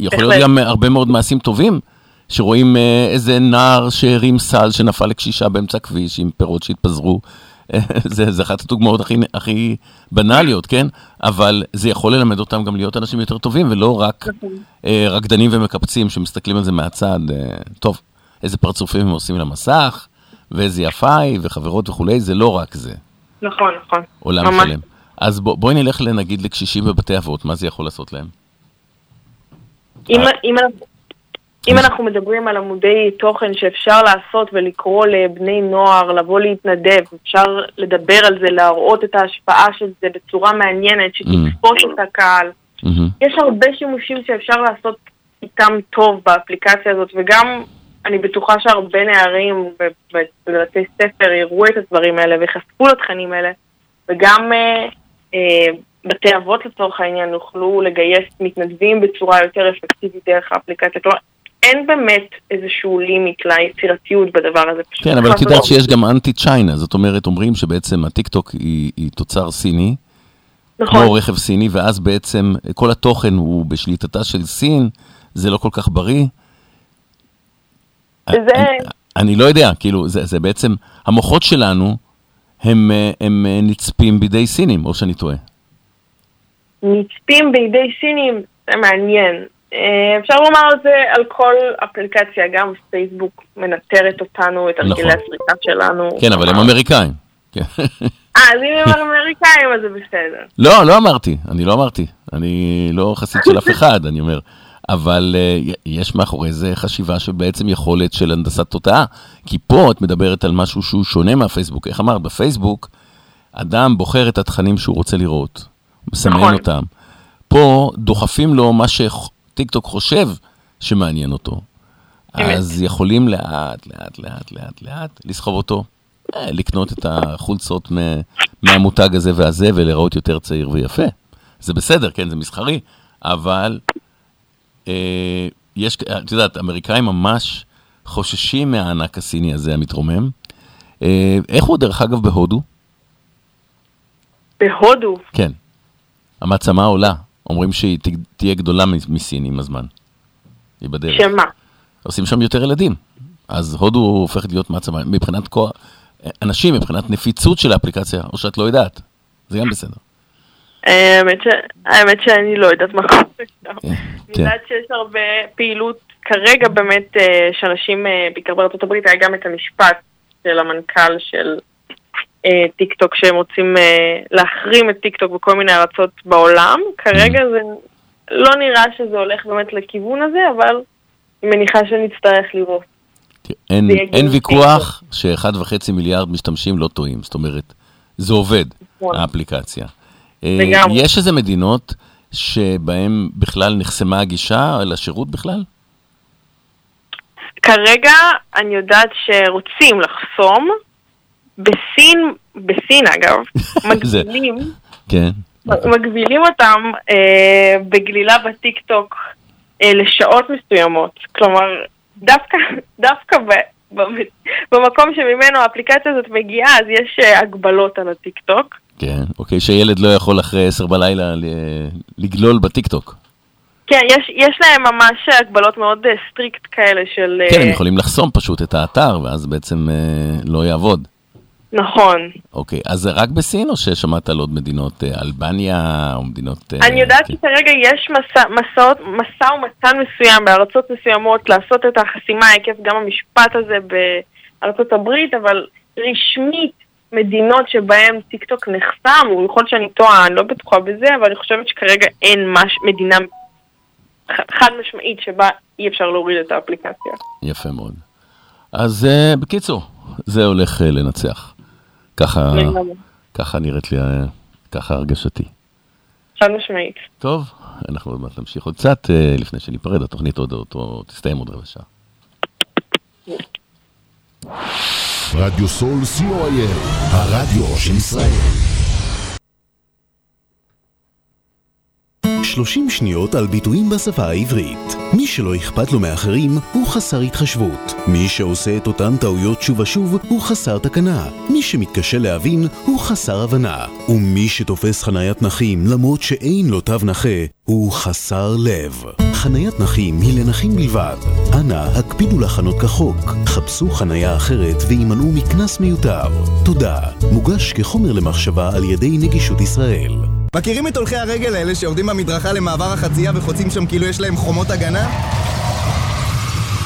יכול להיות. גם הרבה מאוד מעשים טובים, שרואים אה, איזה נער שהרים סל שנפל לקשישה באמצע הכביש עם פירות שהתפזרו. אה, זה, זה אחת הדוגמאות הכי, הכי בנאליות, כן? אבל זה יכול ללמד אותם גם להיות אנשים יותר טובים, ולא רק אה, רקדנים ומקפצים שמסתכלים על זה מהצד. אה, טוב, איזה פרצופים הם עושים למסך, ואיזה יפה היא, וחברות וכולי, זה לא רק זה, נכון, נכון. עולם ממש. שלם. אז בוא, בואי נלך לנגיד לקשישים בבתי אבות, מה זה יכול לעשות להם? אם, אם, אנחנו- אם אנחנו מדברים על עמודי תוכן שאפשר לעשות ולקרוא לבני נוער לבוא להתנדב, אפשר לדבר על זה, להראות את ההשפעה של זה בצורה מעניינת, שתתפוס את הקהל. יש הרבה שימושים שאפשר לעשות איתם טוב באפליקציה הזאת, וגם אני בטוחה שהרבה נערים בבתי ספר יראו את הדברים האלה ויחשפו לתכנים האלה, וגם אה, אה, בתי אבות לצורך העניין יוכלו לגייס מתנדבים בצורה יותר אפקטיבית דרך האפליקציה. כלומר, אין באמת איזשהו לימיט ליצירתיות בדבר הזה. כן, אבל את יודעת. שיש גם אנטי צ'יינה, זאת אומרת, אומרים שבעצם הטיקטוק היא, היא תוצר סיני, נכון. כמו רכב סיני, ואז בעצם כל התוכן הוא בשליטתה של סין, זה לא כל כך בריא. זה... אני לא יודע, כאילו, זה, זה בעצם, המוחות שלנו הם, הם אה, נצפים בידי סינים, או שאני טועה. נצפים בידי סינים, זה מעניין. אה, אפשר לומר על זה על כל אפליקציה, גם פייסבוק מנטרת אותנו, את הרגלי נכון. הסריקה שלנו. כן, אבל הם אמריקאים. כן. אה, אז אם הם אמריקאים אז זה בסדר. לא, לא אמרתי, אני לא אמרתי. אני לא חסיד של אף אחד, אני אומר. אבל uh, יש מאחורי זה חשיבה שבעצם יכולת של הנדסת תודעה. כי פה את מדברת על משהו שהוא שונה מהפייסבוק. איך אמרת? בפייסבוק, אדם בוחר את התכנים שהוא רוצה לראות, מסמן נכון. אותם. פה דוחפים לו מה שטיקטוק חושב שמעניין אותו. אמת. אז יכולים לאט, לאט, לאט, לאט, לאט לסחוב אותו, אה, לקנות את החולצות מהמותג הזה והזה ולהיראות יותר צעיר ויפה. זה בסדר, כן, זה מסחרי, אבל אה, יש, את יודעת, אמריקאים ממש חוששים מהענק הסיני הזה המתרומם. אה, איך הוא, דרך אגב, בהודו? בהודו. כן. המעצמה עולה. אומרים שהיא תהיה גדולה מסין עם הזמן. היא בדרך. שמה? עושים שם יותר ילדים. אז הודו הופכת להיות מעצמה מבחינת כוח, אנשים, מבחינת נפיצות של האפליקציה, או שאת לא יודעת. זה גם בסדר. האמת, ש... האמת שאני לא יודעת מה קורה שם. אני כן. יודעת שיש הרבה פעילות כרגע באמת אה, שאנשים, אה, בעיקר בארצות הברית, היה גם את המשפט של המנכ"ל של אה, טיק טוק שהם רוצים להחרים את טיק טוק בכל מיני ארצות בעולם. כרגע זה לא נראה שזה הולך באמת לכיוון הזה, אבל אני מניחה שנצטרך לראות. אין, יגיע אין. ויכוח שאחד וחצי מיליארד משתמשים לא טועים. זאת אומרת, זה עובד, נכון. האפליקציה. אה, לגמרי. יש איזה מדינות שבהן בכלל נחסמה הגישה לשירות בכלל? כרגע אני יודעת שרוצים לחסום. בסין, בסין אגב, מגבילים, כן. מגבילים אותם אה, בגלילה בטיקטוק אה, לשעות מסוימות. כלומר, דווקא, דווקא ב, ב, במקום שממנו האפליקציה הזאת מגיעה, אז יש אה, הגבלות על הטיקטוק. כן, אוקיי, שילד לא יכול אחרי עשר בלילה לגלול בטיקטוק. כן, יש, יש להם ממש הגבלות מאוד אה, strict כאלה של... אה, כן, הם יכולים לחסום פשוט את האתר, ואז בעצם אה, לא יעבוד. נכון. אוקיי, אז זה רק בסין, או ששמעת על עוד מדינות, אלבניה, או מדינות... אני יודעת שכרגע יש מסע, מסעות, משא ומתן מסוים בארצות מסוימות לעשות את החסימה עקב גם המשפט הזה בארצות הברית, אבל רשמית מדינות שבהן טיקטוק נחסם, ויכול להיות שאני טועה, אני לא בטוחה בזה, אבל אני חושבת שכרגע אין מש, מדינה חד משמעית שבה אי אפשר להוריד את האפליקציה. יפה מאוד. אז אה, בקיצור, זה הולך אה, לנצח. ככה. ככה נראית לי, אה, ככה הרגשתי. חד משמעית. טוב, אנחנו עוד מעט נמשיך עוד קצת, אה, לפני שניפרד, התוכנית עוד, עוד, עוד תסתיים עוד רבע שעה. רדיו סול co.il, הרדיו של ישראל. 30 שניות על ביטויים בשפה העברית. מי שלא אכפת לו מאחרים הוא חסר התחשבות. מי שעושה את אותן טעויות שוב ושוב הוא חסר תקנה. מי שמתקשה להבין הוא חסר הבנה. ומי שתופס חניית נכים למרות שאין לו תו נכה הוא חסר לב. חניית נכים היא לנכים בלבד. אנא, הקפידו לחנות כחוק. חפשו חניה אחרת והימנעו מקנס מיותר. תודה. מוגש כחומר למחשבה על ידי נגישות ישראל. מכירים את הולכי הרגל האלה שיורדים במדרכה למעבר החצייה וחוצים שם כאילו יש להם חומות הגנה?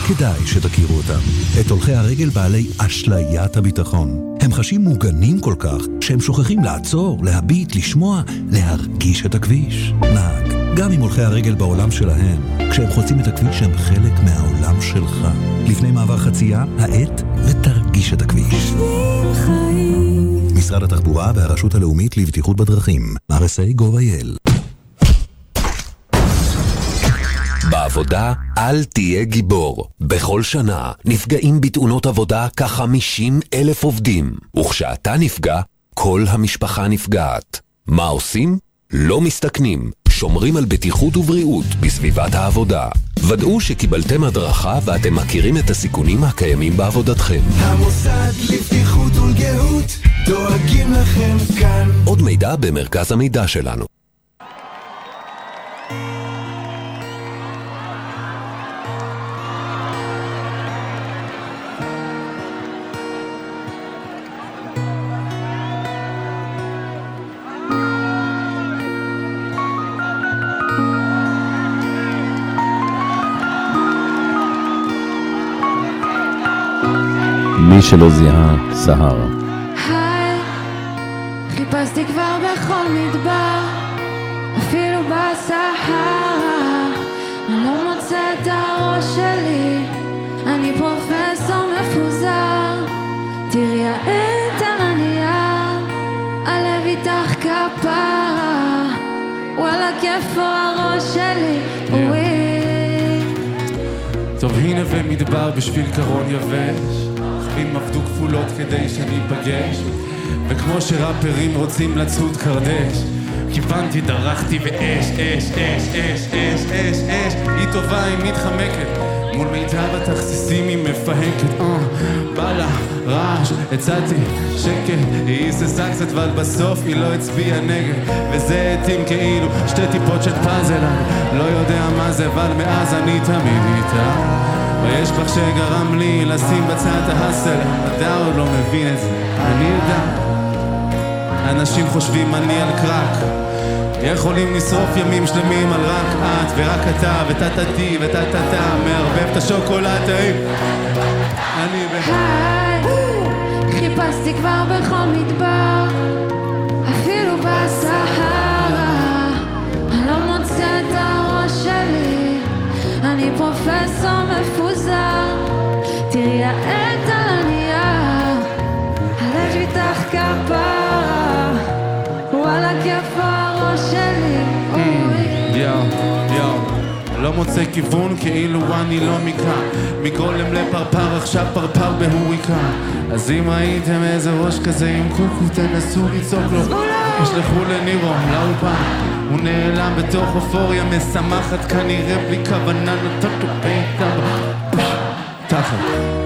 כדאי שתכירו אותם. את הולכי הרגל בעלי אשליית הביטחון. הם חשים מוגנים כל כך, שהם שוכחים לעצור, להביט, לשמוע, להרגיש את הכביש. נהג, גם עם הולכי הרגל בעולם שלהם, כשהם חוצים את הכביש הם חלק מהעולם שלך. לפני מעבר חצייה, האט ותרגיש את הכביש. משרד התחבורה והרשות הלאומית לבטיחות בדרכים, RSA gov.il בעבודה אל תהיה גיבור. בכל שנה נפגעים בתאונות עבודה כ-50 אלף עובדים, וכשאתה נפגע, כל המשפחה נפגעת. מה עושים? לא מסתכנים, שומרים על בטיחות ובריאות בסביבת העבודה. ודאו שקיבלתם הדרכה ואתם מכירים את הסיכונים הקיימים בעבודתכם. המוסד לבטיחות ולגהות דואגים לכם כאן. עוד מידע במרכז המידע שלנו. מי שלא זיהה, סהר. היי, חיפשתי כבר בכל מדבר, אפילו בסהרה. אני לא את הראש שלי, אני פרופסור מפוזר. תראי על הנייר, הלב איתך כפרה. וואלה, כיף הראש שלי, וואי. טוב הנה ומדבר בשביל קרון יבש חיים עבדו כפולות כדי שניפגש וכמו שראפרים רוצים לצוד קרדש כיוונתי, דרכתי ואש, אש, אש, אש, אש, אש, אש. היא טובה, היא מתחמקת. מול מיטב התכסיסים היא מפהקת. אה, בא לה רעש, הצעתי שקט. היא היססה קצת אבל בסוף היא לא הצביעה נגד. וזה התאים כאילו שתי טיפות של פאזל. אני לא יודע מה זה אבל מאז אני תמיד איתה ויש בך שגרם לי לשים בצד ההסל. אתה עוד לא מבין את זה, אני יודע. אנשים חושבים אני על קרק יכולים לשרוף ימים שלמים על רק את ורק אתה וטה-טה-טי וטה-טה-טה מערבב את השוקולד טעים אני ב... היי, חיפשתי כבר בכל מדבר, אפילו בסהרה. אני לא מוצא את הראש שלי, אני פרופסור מפוזר. לא מוצא כיוון כאילו אני לא מכאן. מגולם לפרפר עכשיו פרפר בהוריקן אז אם ראיתם איזה ראש כזה עם קוקו תנסו לצעוק לו. ישלחו לנירו לאולפן הוא נעלם בתוך אופוריה משמחת כנראה בלי כוונה נתת לו בעיטה תחת.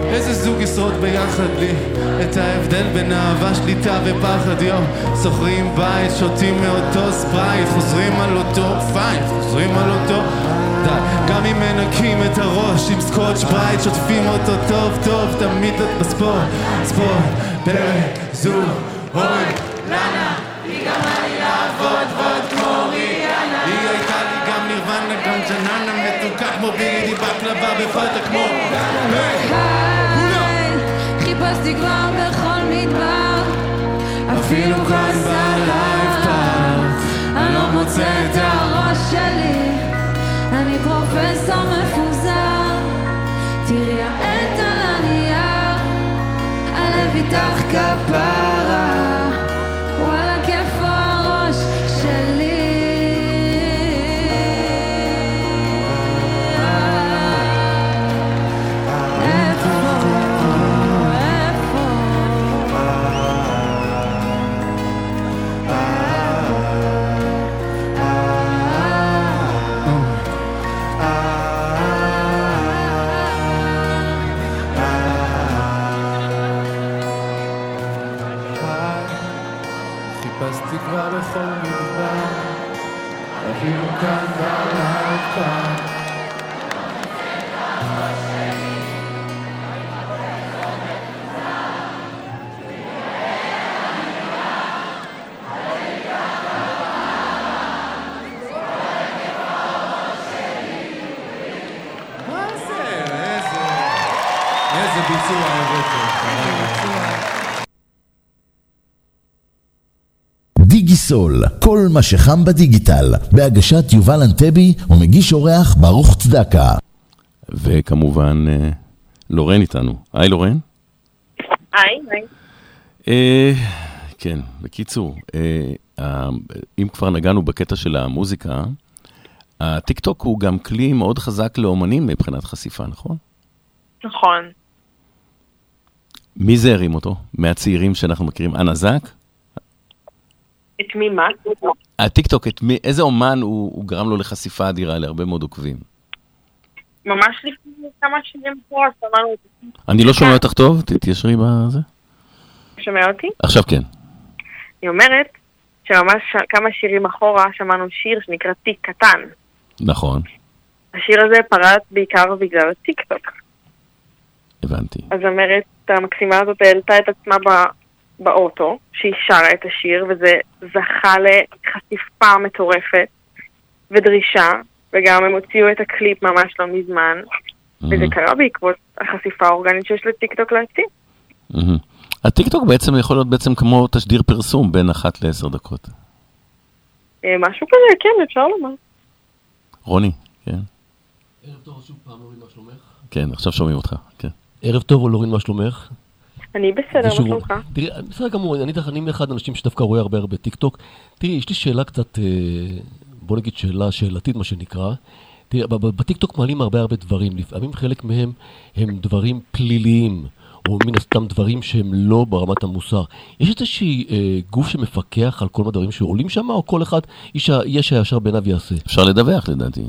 איזה זוג ישרוד ביחד לי? את ההבדל בין אהבה, שליטה ופחד. יו שוכרים בית, שותים מאותו ספרייט חוזרים על אותו פייט, חוזרים על אותו די. גם אם מנקים את הראש עם סקוטש ברייט שוטפים אותו טוב טוב תמיד את בספורט. ספורט, פרק, זוג, אוי, לנה היא גמרה לי לעבוד ועוד כמו ריאנה. היא הייתה לי גם נירוונה גם ג'ננה מתוקה כמו בידי בקלבה בפאטה כמו היי, חיפשתי כבר בכל מדבר, אפילו כאן בלייב פארק. אני לא מוצא את הראש שלי, אני פרופסור מפוזר. תראי העט על הנייר, הלב איתך כפרה. דיגיסול, כל מה שחם בדיגיטל, בהגשת יובל אנטבי ומגיש אורח ברוך צדקה. וכמובן, אה, לורן איתנו. היי לורן. היי, היי. אה, כן, בקיצור, אה, אם כבר נגענו בקטע של המוזיקה, הטיקטוק הוא גם כלי מאוד חזק לאומנים מבחינת חשיפה, נכון? נכון. מי זה הרים אותו? מהצעירים שאנחנו מכירים, אנה זק? את מי מה? הטיקטוק, את מי, איזה אומן הוא, הוא גרם לו לחשיפה אדירה להרבה מאוד עוקבים? ממש לפני כמה שנים פה, אז זה. אני לא שומע אותך טוב, תתיישרי בזה. שומע אותי? עכשיו כן. היא אומרת שממש כמה שירים אחורה שמענו שיר שנקרא תיק קטן. נכון, השיר הזה פרץ בעיקר בגלל הטיקטוק. הבנתי. אז אומרת, המקסימה הזאת העלתה את עצמה באוטו, שהיא שרה את השיר, וזה זכה לחשיפה מטורפת ודרישה, וגם הם הוציאו את הקליפ ממש לא מזמן, וזה קרה בעקבות החשיפה האורגנית שיש לטיקטוק להציע. מהמם. הטיקטוק בעצם יכול להיות בעצם כמו תשדיר פרסום בין אחת לעשר דקות. אה, משהו כזה, כן, אפשר לומר. רוני, כן. ערב טוב, שוב פעם, לורין, מה שלומך? כן, עכשיו שומעים אותך, כן. ערב טוב, לורין, מה שלומך? אני בסדר, מה שלומך? תראי, בסדר גמור, אני אני מאחד האנשים שדווקא רואה הרבה הרבה טיק טוק. תראי, יש לי שאלה קצת, אה, בוא נגיד שאלה שאלתית, מה שנקרא. תראי, ב- ב- בטיק טוק מעלים הרבה הרבה דברים, לפעמים חלק מהם הם דברים פליליים, או מן הסתם דברים שהם לא ברמת המוסר. יש איזשהי אה, גוף שמפקח על כל הדברים שעולים שם, או כל אחד, איש יש הישר בעיניו יעשה? אפשר לדווח לדעתי.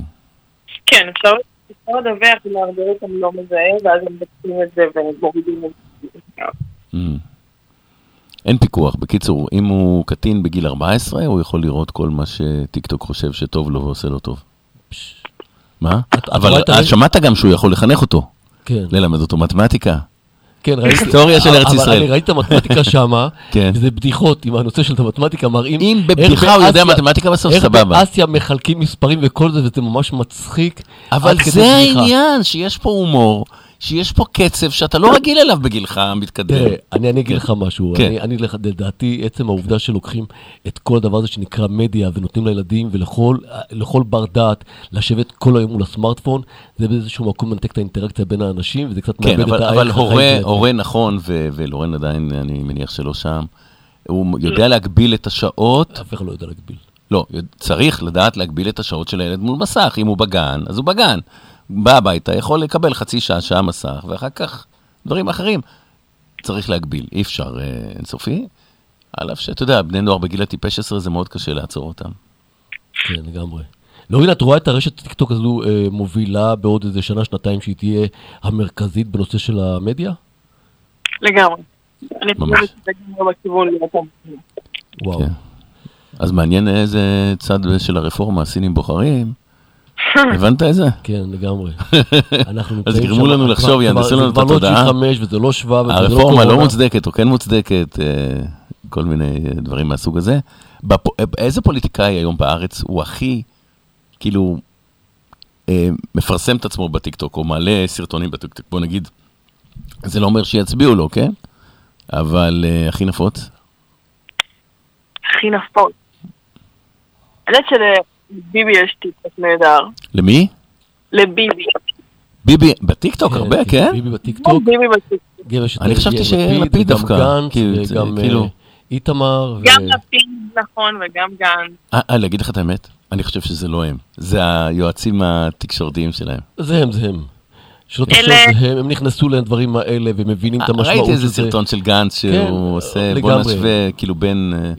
כן, אפשר אפשר לדווח אם האלגוריתם לא מזהה, ואז הם בודקים את זה ומורידים את זה. Mm. אין פיקוח. בקיצור, אם הוא קטין בגיל 14, הוא יכול לראות כל מה שטיקטוק חושב שטוב לו ועושה לו טוב. מה? אבל אה? שמעת גם שהוא יכול לחנך אותו. כן. ללמד אותו מתמטיקה. כן, ראיתי. היסטוריה של ארץ אבל ישראל. אני ראיתי את המתמטיקה שמה, כן. וזה בדיחות עם הנושא של המתמטיקה, מראים... אם איך בבדיחה הוא יודע מתמטיקה בסוף, איך סבבה. באסיה מחלקים מספרים וכל זה, וזה ממש מצחיק. אבל זה. העניין, שיש פה הומור, שיש פה קצב שאתה לא רגיל אליו בגילך המתקדם. תראה, אני אני אגיד לך משהו, כן. אני- אני לדעתי עצם העובדה שלוקחים את כל הדבר הזה שנקרא מדיה ונותנים לילדים ולכל לכל בר דעת לשבת כל היום מול הסמארטפון, זה באיזשהו מקום מנתק את האינטראקציה בין האנשים וזה קצת כן, מאבד אבל, את אבל הערך הורה, החיים. הורה נכון, ו- ולורן עדיין, אני מניח שלא שם, הוא יודע להגביל את השעות. אף אחד לא יודע להגביל. לא, צריך לדעת להגביל את השעות של הילד מול מסך. אם הוא בגן, אז הוא בגן. בא הביתה, יכול לקבל חצי שעה, שעה מסך, ואחר כך דברים אחרים. צריך להגביל, אי אפשר אה, אינסופי. על אף שאתה יודע, בני נוער בגיל הטיפש 10 זה מאוד קשה לעצור אותם. כן, לגמרי. לורין, את רואה את הרשת טיקטוק הזו אה, מובילה בעוד איזה שנה, שנתיים, שהיא תהיה המרכזית בנושא של המדיה? לגמרי. אני ממש. חושבת שזה גם לא בכיוון. וואו. כן. אז מעניין איזה צד של הרפורמה הסינים בוחרים. הבנת את זה? כן, לגמרי. אנחנו אז גרמו לנו לחשוב, זה לנו את כבר לא התודעה. G5 וזה לא שבא וזה לא הרפורמה לא קורונה. מוצדקת או כן מוצדקת, אה, כל מיני אה, דברים מהסוג הזה. אה, איזה פוליטיקאי היום בארץ הוא הכי, כאילו, מפרסם את עצמו בטיקטוק, או מעלה סרטונים בטיקטוק, בוא נגיד, זה לא אומר שיצביעו לו, כן? אבל הכי נפוץ? הכי נפוץ. אני יודעת שלביבי יש טיקטוק נהדר. למי? לביבי. ביבי, בטיקטוק הרבה, כן? ביבי בטיקטוק. ביבי בטיקטוק. גם אני חשבתי יאיר שיאיר לפיד וגם דווקא, גנץ, כאילו, וגם כאילו- אה, איתמר. ו- גם לפיד, נכון, וגם גנץ. אה, אה, להגיד לך את האמת? אני חושב שזה לא הם, זה היועצים התקשורתיים שלהם. זה הם, זה הם. שלא תחשוב, הם, הם נכנסו לדברים האלה ומבינים את המשמעות אה, ראיתי איזה של זה. סרטון של גנץ כן, שהוא עושה, בוא. נשווה, כאילו בין, אה,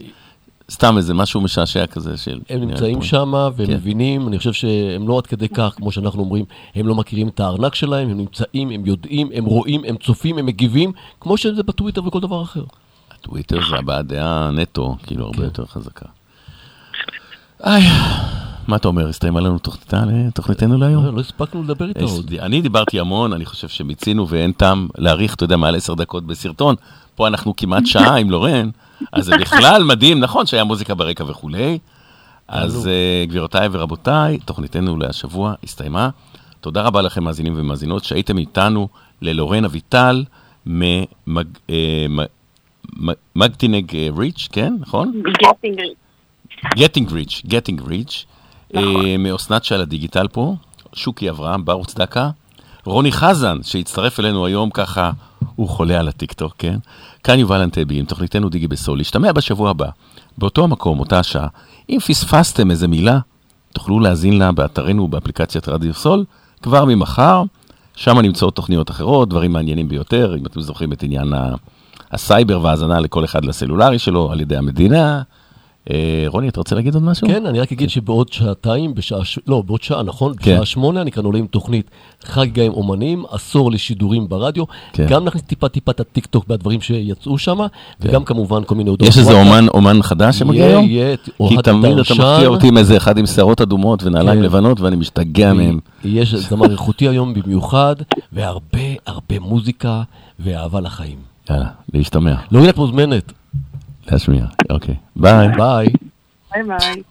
סתם איזה משהו משעשע כזה של... הם נמצאים. שם והם כן. מבינים, אני חושב שהם לא עד כדי כך, כמו שאנחנו אומרים, הם לא מכירים את הארנק שלהם, הם נמצאים, הם יודעים, הם רואים, הם צופים, הם מגיבים, כמו שזה בטוויטר וכל דבר אחר. טוויטר זה הבעת דעה נטו, כאילו הרבה כן. יותר חזקה. איי, מה אתה אומר, הסתיימה לנו תוכניתנו להיום? לא הספקנו לדבר איתה יש- עוד. אני דיברתי המון, אני חושב שמיצינו ואין טעם להאריך, אתה יודע, מעל עשר דקות בסרטון. פה אנחנו כמעט שעה עם לורן, אז זה בכלל מדהים, נכון שהיה מוזיקה ברקע וכולי. אז אה, גבירותיי ורבותיי, תוכניתנו להשבוע הסתיימה. תודה רבה לכם, מאזינים ומאזינות, שהייתם איתנו ללורן אביטל מ getting reach, כן, נכון? getting getting reach, getting reach, מאסנת של הדיגיטל פה, שוקי אברהם, ברוך צדקה, רוני חזן, שהצטרף אלינו היום ככה, הוא חולה על הטיקטוק, כן? כאן יובל אנטבי עם תוכניתנו דיגי בסול, להשתמע בשבוע הבא, באותו המקום, אותה השעה. אם פספסתם איזה מילה, תוכלו להאזין לה באתרנו באפליקציית רדיו סול, כבר ממחר, שם נמצאות תוכניות אחרות, דברים מעניינים ביותר, אם אתם זוכרים את עניין הסייבר וההאזנה לכל אחד לסלולרי שלו על ידי המדינה. אה, רוני, אתה רוצה להגיד עוד משהו? כן, אני רק אגיד שבעוד שעתיים, בשעה, לא, בעוד שעה, נכון? כן. בשעה שמונה אני כאן עולה עם תוכנית חגיגה עם אומנים, עשור לשידורים ברדיו. כן. גם נכניס טיפה טיפה את הטיקטוק מהדברים שיצאו שם, וגם כמובן כל מיני הודעות. יש איזה. אומן, אומן חדש שמגיע יהיה, היום? יהיה, את כי תמיד אתה. מפתיע אותי עם איזה אחד עם שערות אדומות ונעליים כן. לבנות ואני משתגע מהם. יש זמר איכותי היום במיוחד, והרבה הרבה מוזיקה ואהבה לחיים. יאללה, להשתמע. לא That's me. you. Okay. Bye. Bye. Bye. Bye.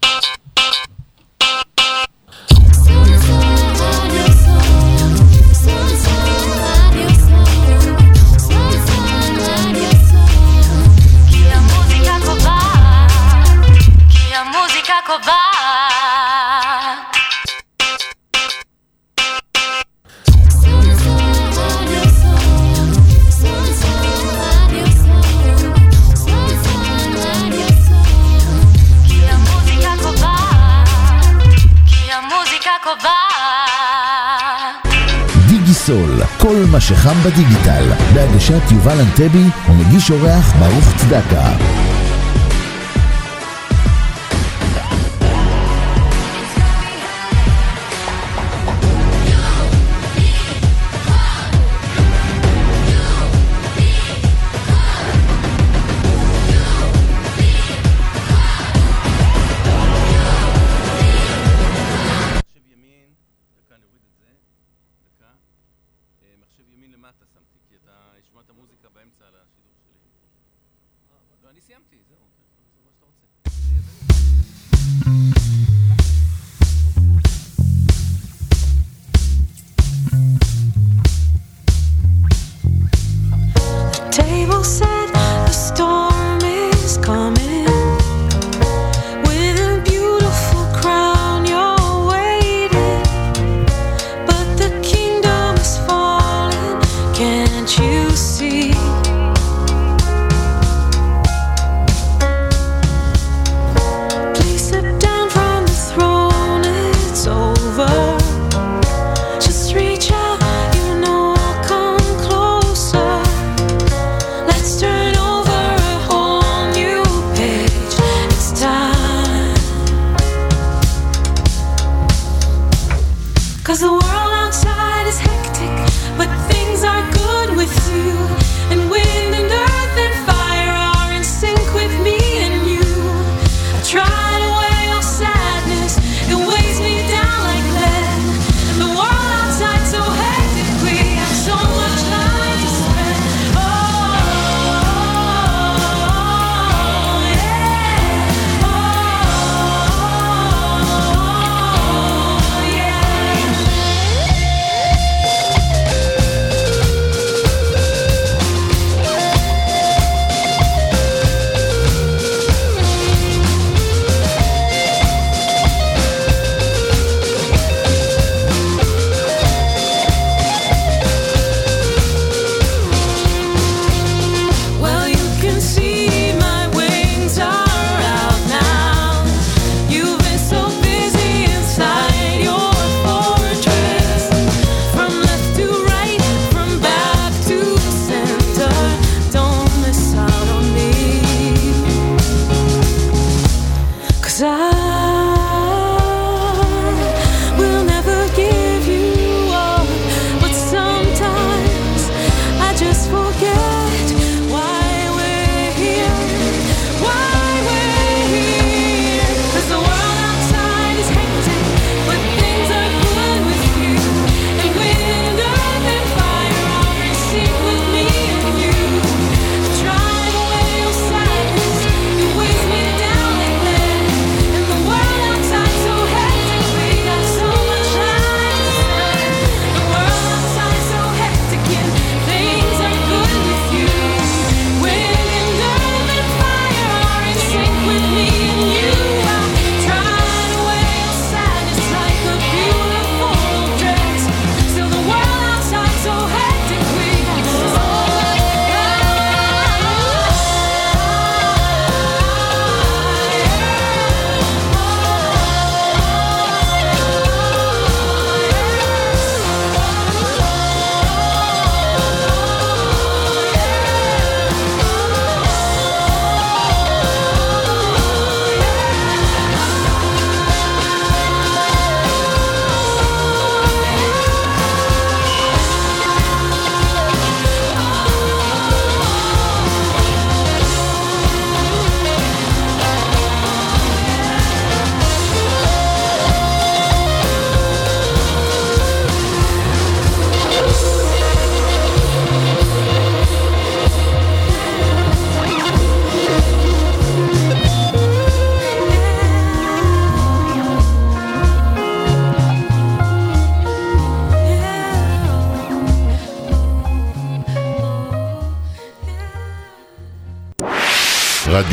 סול, כל מה שחם בדיגיטל, בהגשת יובל אנטבי ומגיש אורח ברוך צדקה.